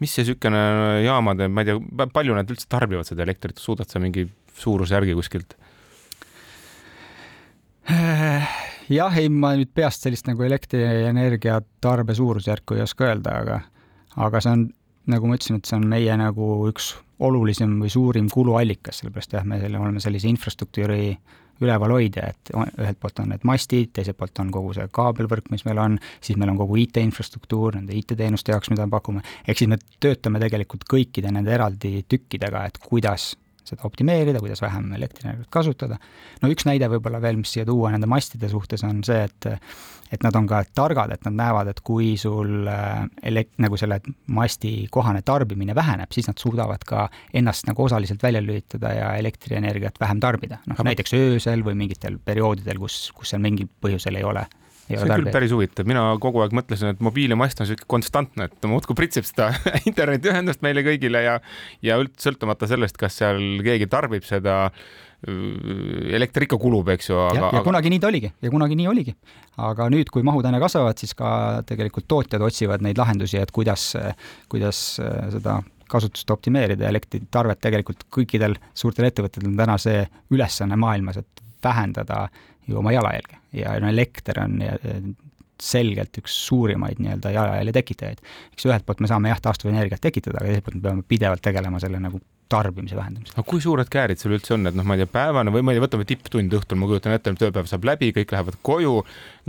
mis see niisugune jaamade, ma ei tea, palju nad üldse tarbivad seda elektrit, suudad sa mingi suurusjärgi kuskilt? jah, ei, ma nüüd peast sellist nagu elektrienergia tarbe suurusjärku ei oska öelda, aga, aga see on, nagu ma ütlesin, et see on meie nagu üks olulisem või suurim kuluallikas, sellepärast jah, me oleme sellise infrastruktuuri ülevalhoidja, et ühelt poolt on need mastid, teiselt poolt on kogu see kaabelvõrk, mis meil on, siis meil on kogu IT-infrastruktuur nende IT-teenuste jaoks, mida me pakume, ehk siis me töötame tegelikult kõikide nende eraldi tükkidega, et kuidas seda optimeerida, kuidas vähem elektrienergiat kasutada. no üks näide võib-olla veel, mis siia tuua nende mastide suhtes, on see, et et nad on ka targad, et nad näevad, et kui sul äh, elek-, nagu selle masti kohane tarbimine väheneb, siis nad suudavad ka ennast nagu osaliselt välja lülitada ja elektrienergiat vähem tarbida. noh, näiteks öösel või mingitel perioodidel, kus, kus seal mingil põhjusel ei ole see on küll päris huvitav, mina kogu aeg mõtlesin, et mobiilimast on sihuke konstantne, et ta muudkui pritsib seda internetiühendust meile kõigile ja ja üldse sõltumata sellest, kas seal keegi tarbib seda äh, elekter ikka kulub, eks ju, aga. ja, ja kunagi nii ta oligi ja kunagi nii oligi. aga nüüd, kui mahud aina kasvavad, siis ka tegelikult tootjad otsivad neid lahendusi, et kuidas, kuidas äh, seda kasutust optimeerida ja elektritarvet tegelikult kõikidel suurtel ettevõtetel on täna see ülesanne maailmas, et vähendada ju oma jalajälge ja no elekter on selgelt üks suurimaid nii-öelda jalajälje tekitajaid. eks ühelt poolt me saame jah, taastuvenergiat tekitada, aga teiselt poolt me peame pidevalt tegelema selle nagu tarbimise vähendamisega. aga kui suured käärid sul üldse on, et noh, ma ei tea, päevane või ma ei tea, võtame tipptund õhtul, ma kujutan ette, tööpäev saab läbi, kõik lähevad koju,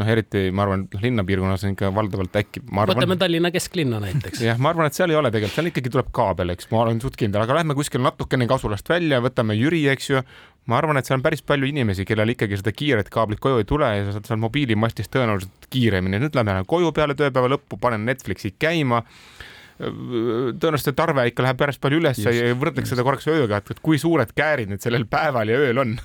noh, eriti ma arvan, noh, linnapiirkonnas on ikka valdavalt äkki. võtame Tallinna kesklinna näiteks. jah, ma arvan, et seal ei ole tegelikult, seal ikkagi tuleb kaabel, eks, ma olen suht kindel, aga lähme kuskil natukene kasulast välja, võtame Jüri, eks ju, ma arvan, et seal on päris palju inimesi, kellel ikkagi seda kiiret kaablit koju ei tule ja sa saad seal mobiilimastist tõenäoliselt kiiremini. nüüd lähme koju peale tööpäeva lõppu, panen Netflixi käima. tõenäoliselt see tarve ikka läheb päris palju üles ja võrdleks seda korraks ööga, et kui suured käärid nüüd sellel päeval ja ööl on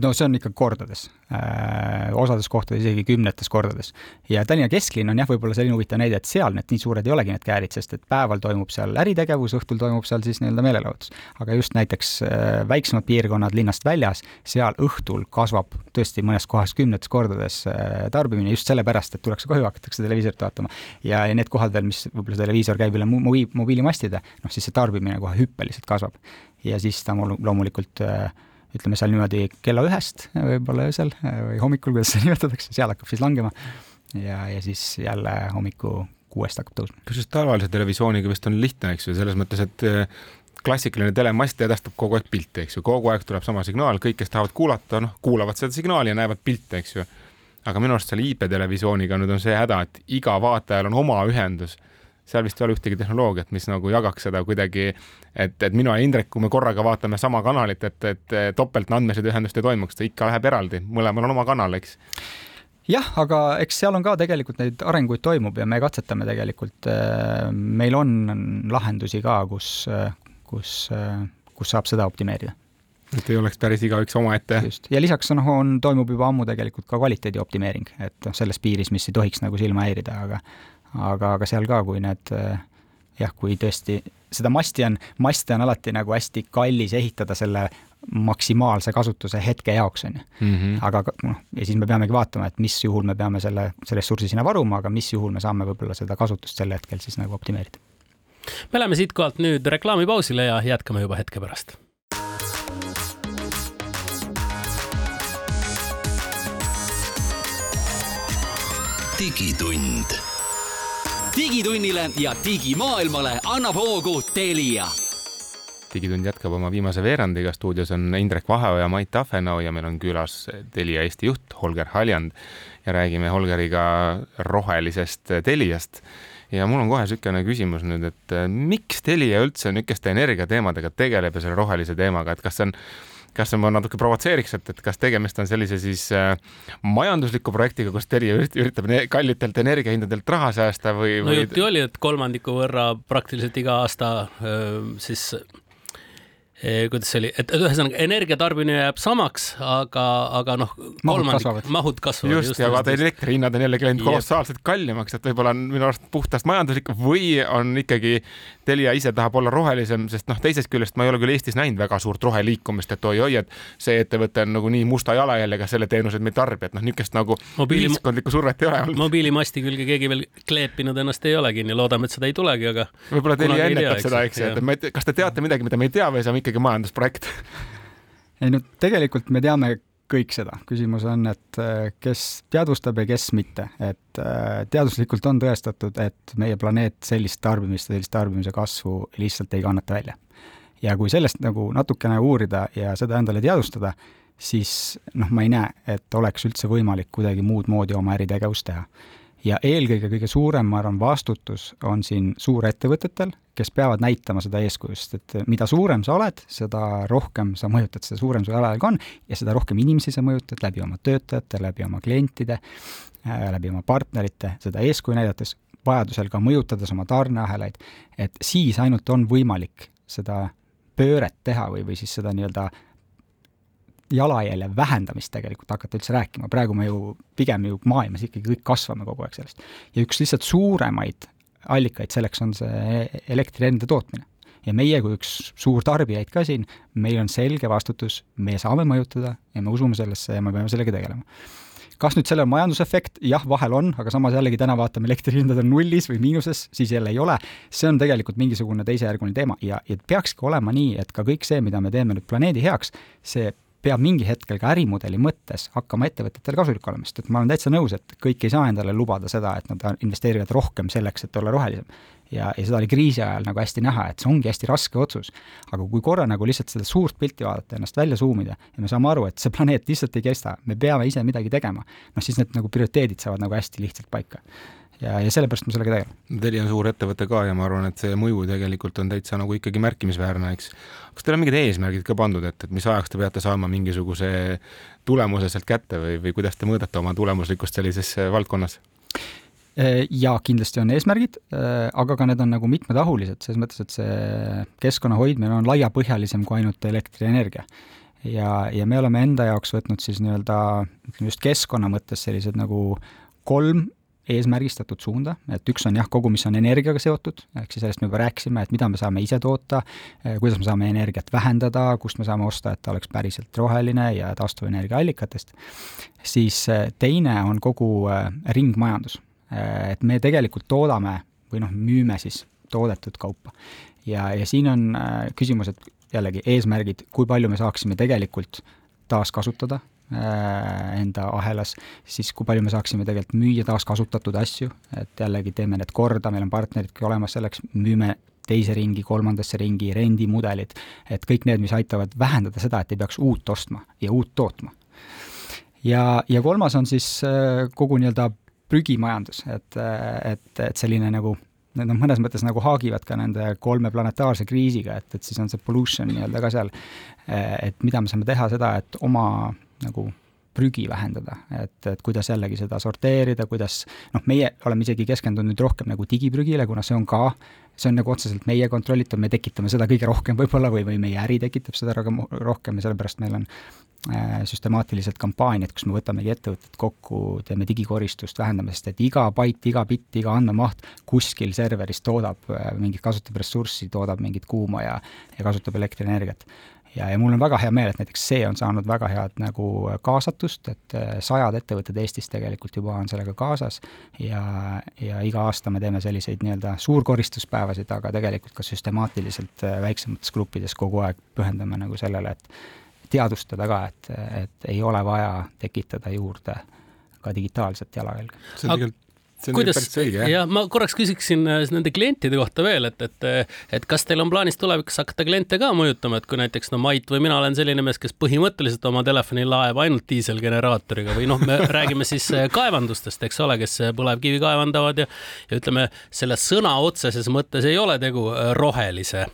no see on ikka kordades äh,, osades kohtades isegi kümnetes kordades. ja Tallinna kesklinn on jah, võib-olla selline huvitav näide, et seal need nii suured ei olegi, need käärid, sest et päeval toimub seal äritegevus, õhtul toimub seal siis nii-öelda meelelahutus. aga just näiteks äh, väiksemad piirkonnad linnast väljas, seal õhtul kasvab tõesti mõnes kohas kümnetes kordades äh, tarbimine just sellepärast, et tullakse koju, hakatakse televiisorit vaatama. ja, ja need kohad veel, mis võib-olla televiisor käib üle mobiil, mobiilimastide, noh siis see tarbimine kohe hüppeliselt kasvab. ja siis ta loomulikult äh, ütleme seal niimoodi kella ühest võib-olla öösel või hommikul, kuidas seda nimetatakse, seal hakkab siis langema ja, ja siis jälle hommiku kuuest hakkab tõusma. kusjuures tavalise televisiooniga vist on lihtne, eks ju, selles mõttes, et eh, klassikaline telemast edastab kogu aeg pilti, eks ju, kogu aeg tuleb sama signaal, kõik, kes tahavad kuulata, noh, kuulavad seda signaali ja näevad pilte, eks ju. aga minu arust selle IP-televisiooniga nüüd on see häda, et iga vaatajal on oma ühendus seal vist ei ole ühtegi tehnoloogiat, mis nagu jagaks seda kuidagi, et, et mina ja Indrek, kui me korraga vaatame sama kanalit, et, et topelt andmesideühendust ei toimuks, ta ikka läheb eraldi, mõlemal on oma kanal, eks. Jah, aga eks seal on ka tegelikult neid arenguid toimub ja me katsetame tegelikult, äh, meil on lahendusi ka, kus, kus, kus saab seda optimeerida. Et ei oleks päris igaüks omaette. just, ja lisaks noh, on, toimub juba ammu tegelikult ka kvaliteedi optimeering, et noh, selles piiris, mis ei tohiks nagu silma häirida, aga aga, aga seal ka, kui need jah, kui tõesti seda masti on, maste on alati nagu hästi kallis ehitada selle maksimaalse kasutuse hetke jaoks, on ju. Mhm. aga noh, ja siis me peamegi vaatama, et mis juhul me peame selle, selle ressursi sinna varuma, aga mis juhul me saame võib-olla seda kasutust sel hetkel siis nagu optimeerida me läheme siitkohalt nüüd reklaamipausile ja jätkame juba hetke pärast digitund. Digitunnile ja digimaailmale annab hoogu Telia. Digitund jätkab oma viimase veerandiga, stuudios on Indrek Vaheoja, Mait Tafenau ja meil on külas Telia Eesti juht Holger Haljand. Ja räägime Holgeriga rohelisest Teliast. ja mul on kohe niisugune küsimus nüüd, et miks Telia üldse niisuguste energiateemadega tegeleb ja selle rohelise teemaga, et kas see on kas ma natuke provotseeriks, et, et kas tegemist on sellise siis äh, majandusliku projektiga, kus Telia üritab kallitelt energiahindadelt raha säästa või, või...? no jutt ju oli, et kolmandiku võrra praktiliselt iga aasta öö, siis kuidas see oli, et ühesõnaga energiatarbimine jääb samaks, aga, aga noh, kolmandik, mahud kasvavad. just, just, ja vaata elektrihinnad on jällegi läinud kolossaalselt kallimaks, et võib-olla on minu arust puhtast majanduslik või on ikkagi Telia ise tahab olla rohelisem, sest noh, teisest küljest ma ei ole küll Eestis näinud väga suurt roheliikumist, et oi-oi, et see ettevõte on nagu nii musta jalajäljega selle teenuseid me ei tarbi, et noh, niisugust nagu Mobiili... ühiskondlikku survet ei ole olnud. mobiilimasti külge keegi veel kleepinud ennast ei olegi, nii loodame, et seda ei tulegi, aga võib-olla Telia ennetab seda, eks ju, et ma ei tea, kas te teate midagi, mida me ei tea või saame ikkagi majandusprojekt? Ei no tegelikult me teame kõik seda, küsimus on, et äh, kes teadvustab ja kes mitte, et äh, teaduslikult on tõestatud, et meie planeet sellist tarbimist, sellist tarbimise kasvu lihtsalt ei kannata välja. ja kui sellest nagu natukene uurida ja seda endale teadvustada, siis noh, ma ei näe, et oleks üldse võimalik kuidagi muud moodi oma äritegevust teha ja eelkõige kõige suurem, ma arvan, vastutus on siin suurettevõtetel, kes peavad näitama seda eeskuju, sest et mida suurem sa oled, seda rohkem sa mõjutad, seda suurem su jalajälg on ja seda rohkem inimesi sa mõjutad läbi oma töötajate, läbi oma klientide, äh, läbi oma partnerite, seda eeskuju näidates, vajadusel ka mõjutades oma tarneahelaid, et siis ainult on võimalik seda pööret teha või, või siis seda nii-öelda jalajälje vähendamist tegelikult hakata üldse rääkima, praegu me ju pigem ju maailmas ikkagi kõik kasvame kogu aeg sellest. ja üks lihtsalt suuremaid allikaid selleks on see elektrienergia tootmine. ja meie kui üks suur tarbijaid ka siin, meil on selge vastutus, me saame mõjutada ja me usume sellesse ja me peame sellega tegelema kas nüüd sellel majandusefekt, jah, vahel on, aga samas jällegi täna vaatame, elektrihinnad on nullis või miinuses, siis jälle ei ole. see on tegelikult mingisugune teisejärguline teema ja, ja peakski olema nii, et ka kõik see, mida me teeme nüüd planeedi heaks, see peab mingi hetkel ka ärimudeli mõttes hakkama ettevõtetele kasulik olema, sest et ma olen täitsa nõus, et kõik ei saa endale lubada seda, et nad investeerivad rohkem selleks, et olla rohelisem. ja, ja seda oli kriisi ajal nagu hästi näha, et see ongi hästi raske otsus. aga kui korra nagu lihtsalt seda suurt pilti vaadata, ennast välja suumida ja me saame aru, et see planeet lihtsalt ei kesta, me peame ise midagi tegema, noh siis need nagu prioriteedid saavad nagu hästi lihtsalt paika ja, ja sellepärast ma sellega tegelen. Telia on suur ettevõte ka ja ma arvan, et see mõju tegelikult on täitsa nagu ikkagi märkimisväärne, eks. kas teil on mingid eesmärgid ka pandud, et, et mis ajaks te peate saama mingisuguse tulemuse sealt kätte või, või kuidas te mõõdate oma tulemuslikkust sellises valdkonnas? ja kindlasti on eesmärgid, aga ka need on nagu mitmetahulised, selles mõttes, et see keskkonna hoidmine on laiapõhjalisem kui ainult elektrienergia. ja, ja me oleme enda jaoks võtnud siis nii-öelda ütleme just keskkonna mõttes sellised nagu kolm eesmärgistatud suunda, et üks on jah, kogu, mis on energiaga seotud, ehk siis sellest me juba rääkisime, et mida me saame ise toota, eh, kuidas me saame energiat vähendada, kust me saame osta, et ta oleks päriselt roheline ja taastuvenergia allikatest, siis eh, teine on kogu eh, ringmajandus. Et me tegelikult toodame või noh, müüme siis toodetud kaupa. ja, ja siin on küsimus, et jällegi eesmärgid, kui palju me saaksime tegelikult taaskasutada enda ahelas, siis kui palju me saaksime tegelikult müüa taaskasutatud asju, et jällegi teeme need korda, meil on partneridki olemas selleks, müüme teise ringi, kolmandasse ringi, rendimudelid, et kõik need, mis aitavad vähendada seda, et ei peaks uut ostma ja uut tootma. ja, ja kolmas on siis äh, kogu nii-öelda prügimajandus, et, et, et selline nagu need noh, mõnes mõttes nagu haagivad ka nende kolme planetaarse kriisiga, et, et siis on see pollution nii-öelda ka seal, et mida me saame teha seda, et oma nagu prügi vähendada, et, et kuidas jällegi seda sorteerida, kuidas noh, meie oleme isegi keskendunud rohkem nagu digiprügile, kuna see on ka, see on nagu otseselt meie kontrollitav, me tekitame seda kõige rohkem võib-olla või, või meie äri tekitab seda rohkem ja sellepärast meil on äh, süstemaatilised kampaaniad, kus me võtamegi ettevõtted kokku, teeme digikoristust, vähendame, sest et iga bait, iga bitt, iga andmemaht kuskil serveris toodab äh, mingit, kasutab ressurssi, toodab mingit kuuma ja, ja kasutab elektrienergiat ja, ja mul on väga hea meel, et näiteks see on saanud väga head nagu kaasatust, et äh, sajad ettevõtted Eestis tegelikult juba on sellega kaasas ja, ja iga aasta me teeme selliseid nii-öelda suurkoristuspäevasid, aga tegelikult ka süstemaatiliselt äh, väiksemates gruppides kogu aeg pühendame nagu sellele, et teadvustada ka, et, et ei ole vaja tekitada juurde ka digitaalset jalajälge. see on tegelikult kuidas, jah, ma korraks küsiksin äh, nende klientide kohta veel, et, et, et kas teil on plaanis tulevikus hakata kliente ka mõjutama, et kui näiteks no Mait või mina olen selline mees, kes põhimõtteliselt oma telefoni laeb ainult diiselgeneraatoriga või noh, me räägime siis äh, kaevandustest, eks ole, kes äh, põlevkivi kaevandavad ja, ja ütleme, selle sõna otseses mõttes ei ole tegu rohelise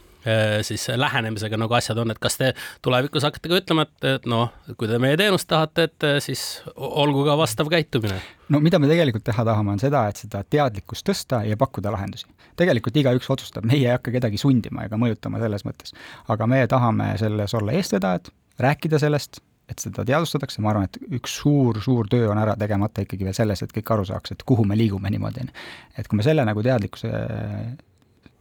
siis lähenemisega, nagu asjad on, et kas te tulevikus hakkate ka ütlema, et, et noh, kui te meie teenust tahate, et siis olgu ka vastav käitumine? no mida me tegelikult teha tahame, on seda, et seda teadlikkust tõsta ja pakkuda lahendusi. tegelikult igaüks otsustab, meie ei hakka kedagi sundima ega mõjutama selles mõttes. aga me tahame selles olla eestvedajad, rääkida sellest, et seda teadvustatakse, ma arvan, et üks suur-suur töö on ära tegemata ikkagi veel selles, et kõik aru saaks, et kuhu me liigume niimoodi, on ju. et kui me selle nagu teadlikkuse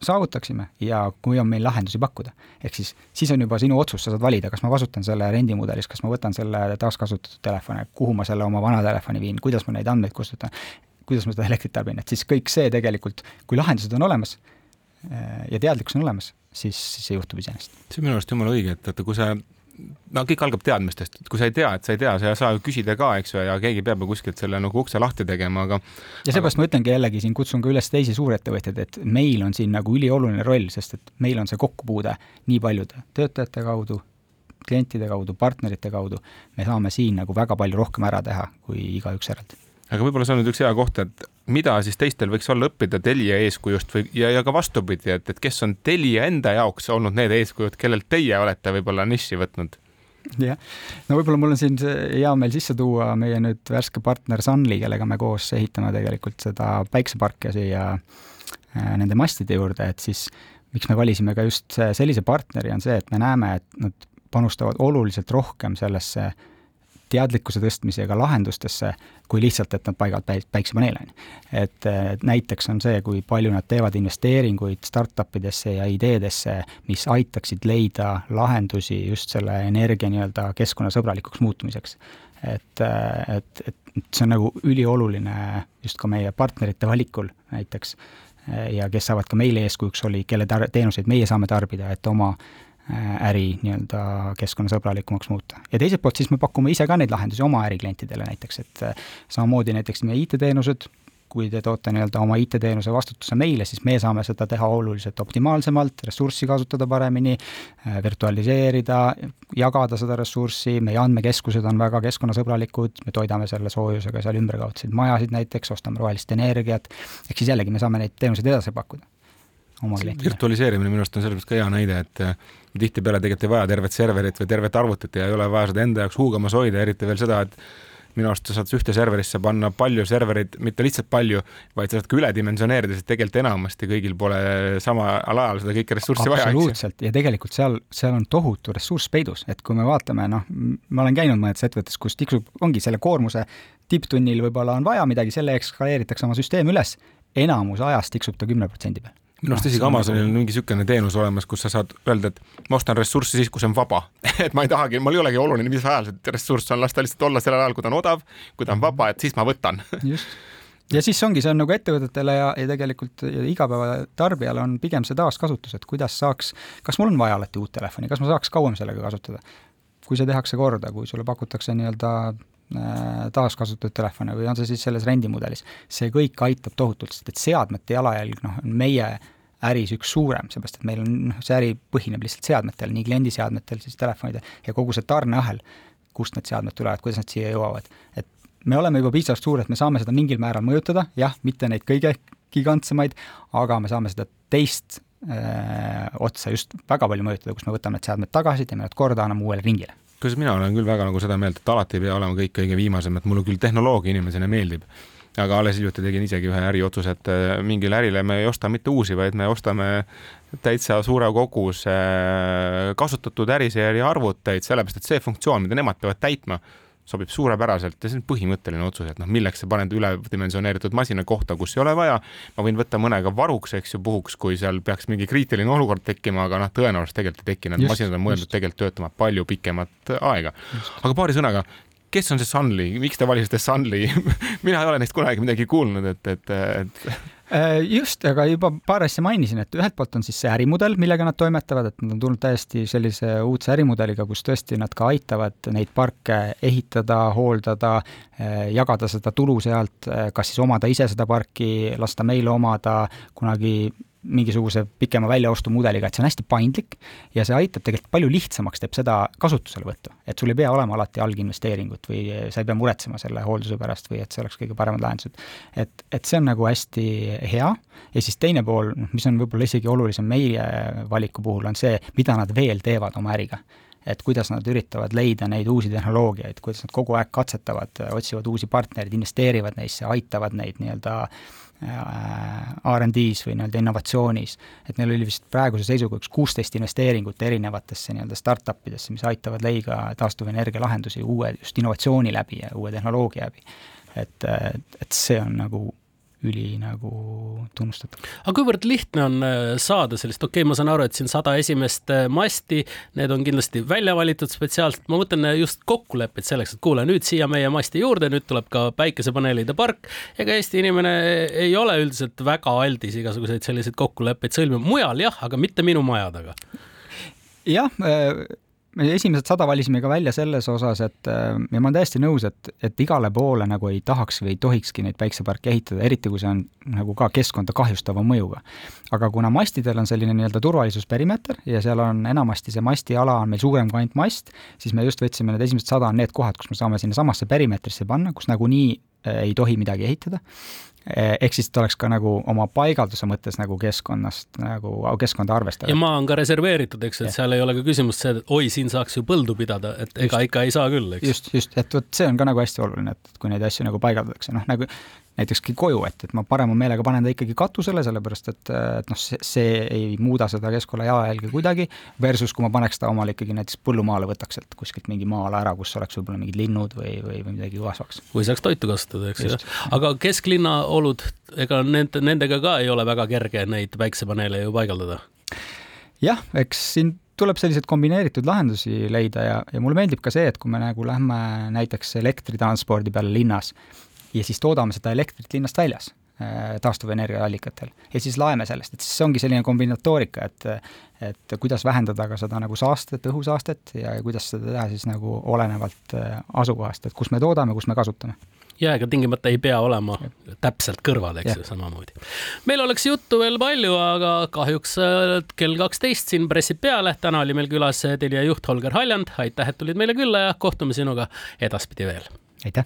saavutaksime ja kui on meil lahendusi pakkuda. ehk siis, siis on juba sinu otsus, sa saad valida, kas ma kasutan selle rendimudelis, kas ma võtan selle taaskasutatud telefoni, kuhu ma selle oma vana telefoni viin, kuidas ma neid andmeid kustutan, kuidas ma seda elektrit tarbin, et siis kõik see tegelikult, kui lahendused on olemas eh, ja teadlikkus on olemas, siis, siis see juhtub iseenesest. see on minu arust jumala õige, et, et kui sa no kõik algab teadmistest, et kui sa ei tea, et sa ei tea, sa ei saa ju küsida ka, eks ju, ja keegi peab ju kuskilt selle nagu ukse lahti tegema, aga ja seepärast aga... ma ütlengi jällegi siin, kutsun ka üles teisi suurettevõtjaid, et meil on siin nagu ülioluline roll, sest et meil on see kokkupuude nii paljude töötajate kaudu, klientide kaudu, partnerite kaudu, me saame siin nagu väga palju rohkem ära teha kui igaüks eraldi aga võib-olla see on nüüd üks hea koht, et mida siis teistel võiks olla õppida Telia eeskujust või, ja, ja ka vastupidi, et, et kes on Telia enda jaoks olnud need eeskujud, kellelt teie olete võib-olla niši võtnud? jah, no võib-olla mul on siin hea meel sisse tuua meie nüüd värske partner Sunly, kellega me koos ehitame tegelikult seda päikseparke siia äh, nende mastide juurde, et siis miks me valisime ka just sellise partneri, on see, et me näeme, et nad panustavad oluliselt rohkem sellesse teadlikkuse tõstmisega lahendustesse, kui lihtsalt, et nad paigavad päik-, päiksepaneele, on ju. et näiteks on see, kui palju nad teevad investeeringuid startup idesse ja ideedesse, mis aitaksid leida lahendusi just selle energia nii-öelda keskkonnasõbralikuks muutumiseks. et, et, et see on nagu ülioluline just ka meie partnerite valikul näiteks ja kes saavad ka meile eeskujuks, oli, kelle tar-, teenuseid meie saame tarbida, et oma äh, Äh, äri nii-öelda keskkonnasõbralikumaks muuta. ja teiselt poolt siis me pakume ise ka neid lahendusi oma äriklientidele näiteks, et äh, samamoodi näiteks meie IT-teenused, kui te toote nii-öelda oma IT-teenuse vastutuse meile, siis me saame seda teha oluliselt optimaalsemalt, ressurssi kasutada paremini, äh, virtualiseerida, jagada seda ressurssi, meie andmekeskused on väga keskkonnasõbralikud, me toidame selle soojusega seal ümberkaudseid majasid näiteks, ostame rohelist energiat, ehk siis jällegi me saame neid teenuseid edasi pakkuda virtualiseerimine minu arust on selles mõttes ka hea näide, et äh, tihtipeale tegelikult ei vaja tervet serverit või tervet arvutit ja ei ole vaja seda enda jaoks huugamas hoida, eriti veel seda, et minu arust sa saad ühte serverisse panna palju servereid, mitte lihtsalt palju, vaid sa saad ka üledimensioneerida, sest tegelikult enamasti kõigil pole samal ajal seda kõike ressurssi vaja. absoluutselt, ja tegelikult seal, seal on tohutu ressurss peidus, et kui me vaatame, noh, ma olen käinud mõnedes ettevõtetes, kus tiksub, ongi selle koormuse tipptunnil võib-olla on vaja midagi, selle eskaleeritakse oma süsteem üles, enamus ajast tiksub ta kümne protsendi peal minu arust isegi Amazonil on mingi niisugune teenus olemas, kus sa saad öelda, et ma ostan ressurssi siis, kui see on vaba. Et ma ei tahagi, mul ei olegi oluline, mis ajal see ressurss on, las ta lihtsalt olla sellel ajal, kui ta on odav, kui ta on vaba, et siis ma võtan. Just. Ja siis ongi, see on nagu ettevõtetele ja, ja tegelikult igapäevatarbijale on pigem see taaskasutus, et kuidas saaks, kas mul on vaja alati uut telefoni, kas ma saaks kauem sellega kasutada? kui see tehakse korda, kui sulle pakutakse nii-öelda taaskasutatud telefone või on see siis selles rendimudelis, see kõik aitab tohutult, sest et seadmete jalajälg, noh, on meie äris üks suurem, seepärast et meil on, noh, see äri põhineb lihtsalt seadmetel, nii kliendiseadmetel, siis telefonidel ja kogu see tarneahel, kust need seadmed tulevad, kuidas nad siia jõuavad. et me oleme juba piisavalt suured, me saame seda mingil määral mõjutada, jah, mitte neid kõige gigantsemaid, aga me saame seda teist öö, äh, otsa just väga palju mõjutada, kus me võtame need seadmed tagasi, teeme nad korda, anname uuele ringile kusjuures mina olen küll väga nagu seda meelt, et alati ei pea olema kõik kõige viimasem, et mulle küll tehnoloogia inimesena meeldib, aga alles hiljuti tegin isegi ühe äriotsuse, et äh, mingile ärile me ei osta mitte uusi, vaid me ostame täitsa suure koguse kasutatud äriseeria arvuteid, sellepärast et see funktsioon, mida nemad peavad täitma, sobib suurepäraselt ja see on põhimõtteline otsus, et noh, milleks sa paned üledimensioneeritud masina kohta, kus ei ole vaja. ma võin võtta mõne ka varuks, eks ju, puhuks, kui seal peaks mingi kriitiline olukord tekkima, aga noh, tõenäoliselt tegelikult ei teki, need masinad on mõeldud tegelikult töötama palju pikemat aega. aga paari sõnaga, kes on see Sunly, miks te valisite Sunly? Mina ei ole neist kunagi midagi kuulnud, et, et, et just, aga juba paar asja mainisin, et ühelt poolt on siis see ärimudel, millega nad toimetavad, et nad on tulnud täiesti sellise uudse ärimudeliga, kus tõesti nad ka aitavad neid parke ehitada, hooldada, äh, jagada seda tulu sealt, äh, kas siis omada ise seda parki, lasta meile omada, kunagi mingisuguse pikema väljaostumudeliga, et see on hästi paindlik ja see aitab tegelikult palju lihtsamaks, teeb seda kasutuselevõttu. et sul ei pea olema alati alginvesteeringut või sa ei pea muretsema selle hoolduse pärast või et see oleks kõige paremad lahendused. et, et see on nagu hästi hea ja siis teine pool, noh, mis on võib-olla isegi olulisem meie valiku puhul, on see, mida nad veel teevad oma äriga et kuidas nad üritavad leida neid uusi tehnoloogiaid, kuidas nad kogu aeg katsetavad, otsivad uusi partnereid, investeerivad neisse, aitavad neid nii-öelda Äh, RD-s või nii-öelda innovatsioonis, et neil oli vist praeguse seisuga üks kuusteist investeeringut erinevatesse nii-öelda startup idesse, mis aitavad leida taastuvenergia lahendusi uue just innovatsiooni läbi ja uue tehnoloogia läbi. et, et see on nagu üli nagu tunnustatav. aga kuivõrd lihtne on äh, saada sellist, okei okay,, ma saan aru, et siin sada esimest äh, masti, need on kindlasti välja valitud spetsiaalselt, ma mõtlen äh, just kokkuleppeid selleks, et kuule, nüüd siia meie masti juurde, nüüd tuleb ka päikesepaneelide park. ega Eesti inimene ei ole üldiselt väga aldis igasuguseid selliseid kokkuleppeid sõlmima, mujal jah, aga mitte minu maja taga jah äh me esimesed sada valisime ka välja selles osas, et äh, ja ma olen täiesti nõus, et, et igale poole nagu ei tahaks või ei tohikski neid päikseparke ehitada, eriti kui see on nagu ka keskkonda kahjustava mõjuga. aga kuna mastidel on selline nii-öelda turvalisusperimeeter ja seal on enamasti see mastiala on meil suurem kui ainult mast, siis me just võtsime need esimesed sada on need kohad, kus me saame sinnasamasse perimeetrisse panna, kus nagunii ei tohi midagi ehitada Eh, ehk siis ta oleks ka nagu oma paigalduse mõttes nagu keskkonnast nagu keskkonda arvestav. ja maa on ka reserveeritud, eks, et ja. seal ei ole ka küsimust see, et oi, siin saaks ju põldu pidada, et just. ega ikka ei saa küll, eks. just, just, et vot see on ka nagu hästi oluline, et kui neid asju nagu paigaldatakse, noh nagu näitekski koju, et, et ma parema meelega panen ta ikkagi katusele, sellepärast et, et noh, see, see ei muuda seda keskkonna jalajälge kuidagi, versus kui ma paneks ta omale ikkagi näiteks põllumaale, võtaks sealt kuskilt mingi maa-ala ära, kus oleks võib-olla mingid linnud või, või, või midagi kasvaks. või saaks toitu kasutada, eks ju. aga kesklinna olud, ega need, nendega ka ei ole väga kerge neid päiksepaneele ju paigaldada? jah, eks siin tuleb selliseid kombineeritud lahendusi leida ja, ja mulle meeldib ka see, et kui me nagu lähme näiteks elektritranspordi peale linnas, ja siis toodame seda elektrit linnast väljas äh, taastuvenergiaallikatel. Ja siis laeme sellest, et siis see ongi selline kombinatoorika, et et kuidas vähendada ka seda nagu saastet, õhusaastet ja kuidas seda teha siis nagu olenevalt äh, asukohast, et kus me toodame, kus me kasutame. Ja ega tingimata ei pea olema täpselt kõrval, eks ju, samamoodi. meil oleks juttu veel palju, aga kahjuks äh, kell kaksteist siin pressib peale. täna oli meil külas Telia juht Holger Haljand, aitäh, et tulid meile külla ja kohtume sinuga edaspidi veel. aitäh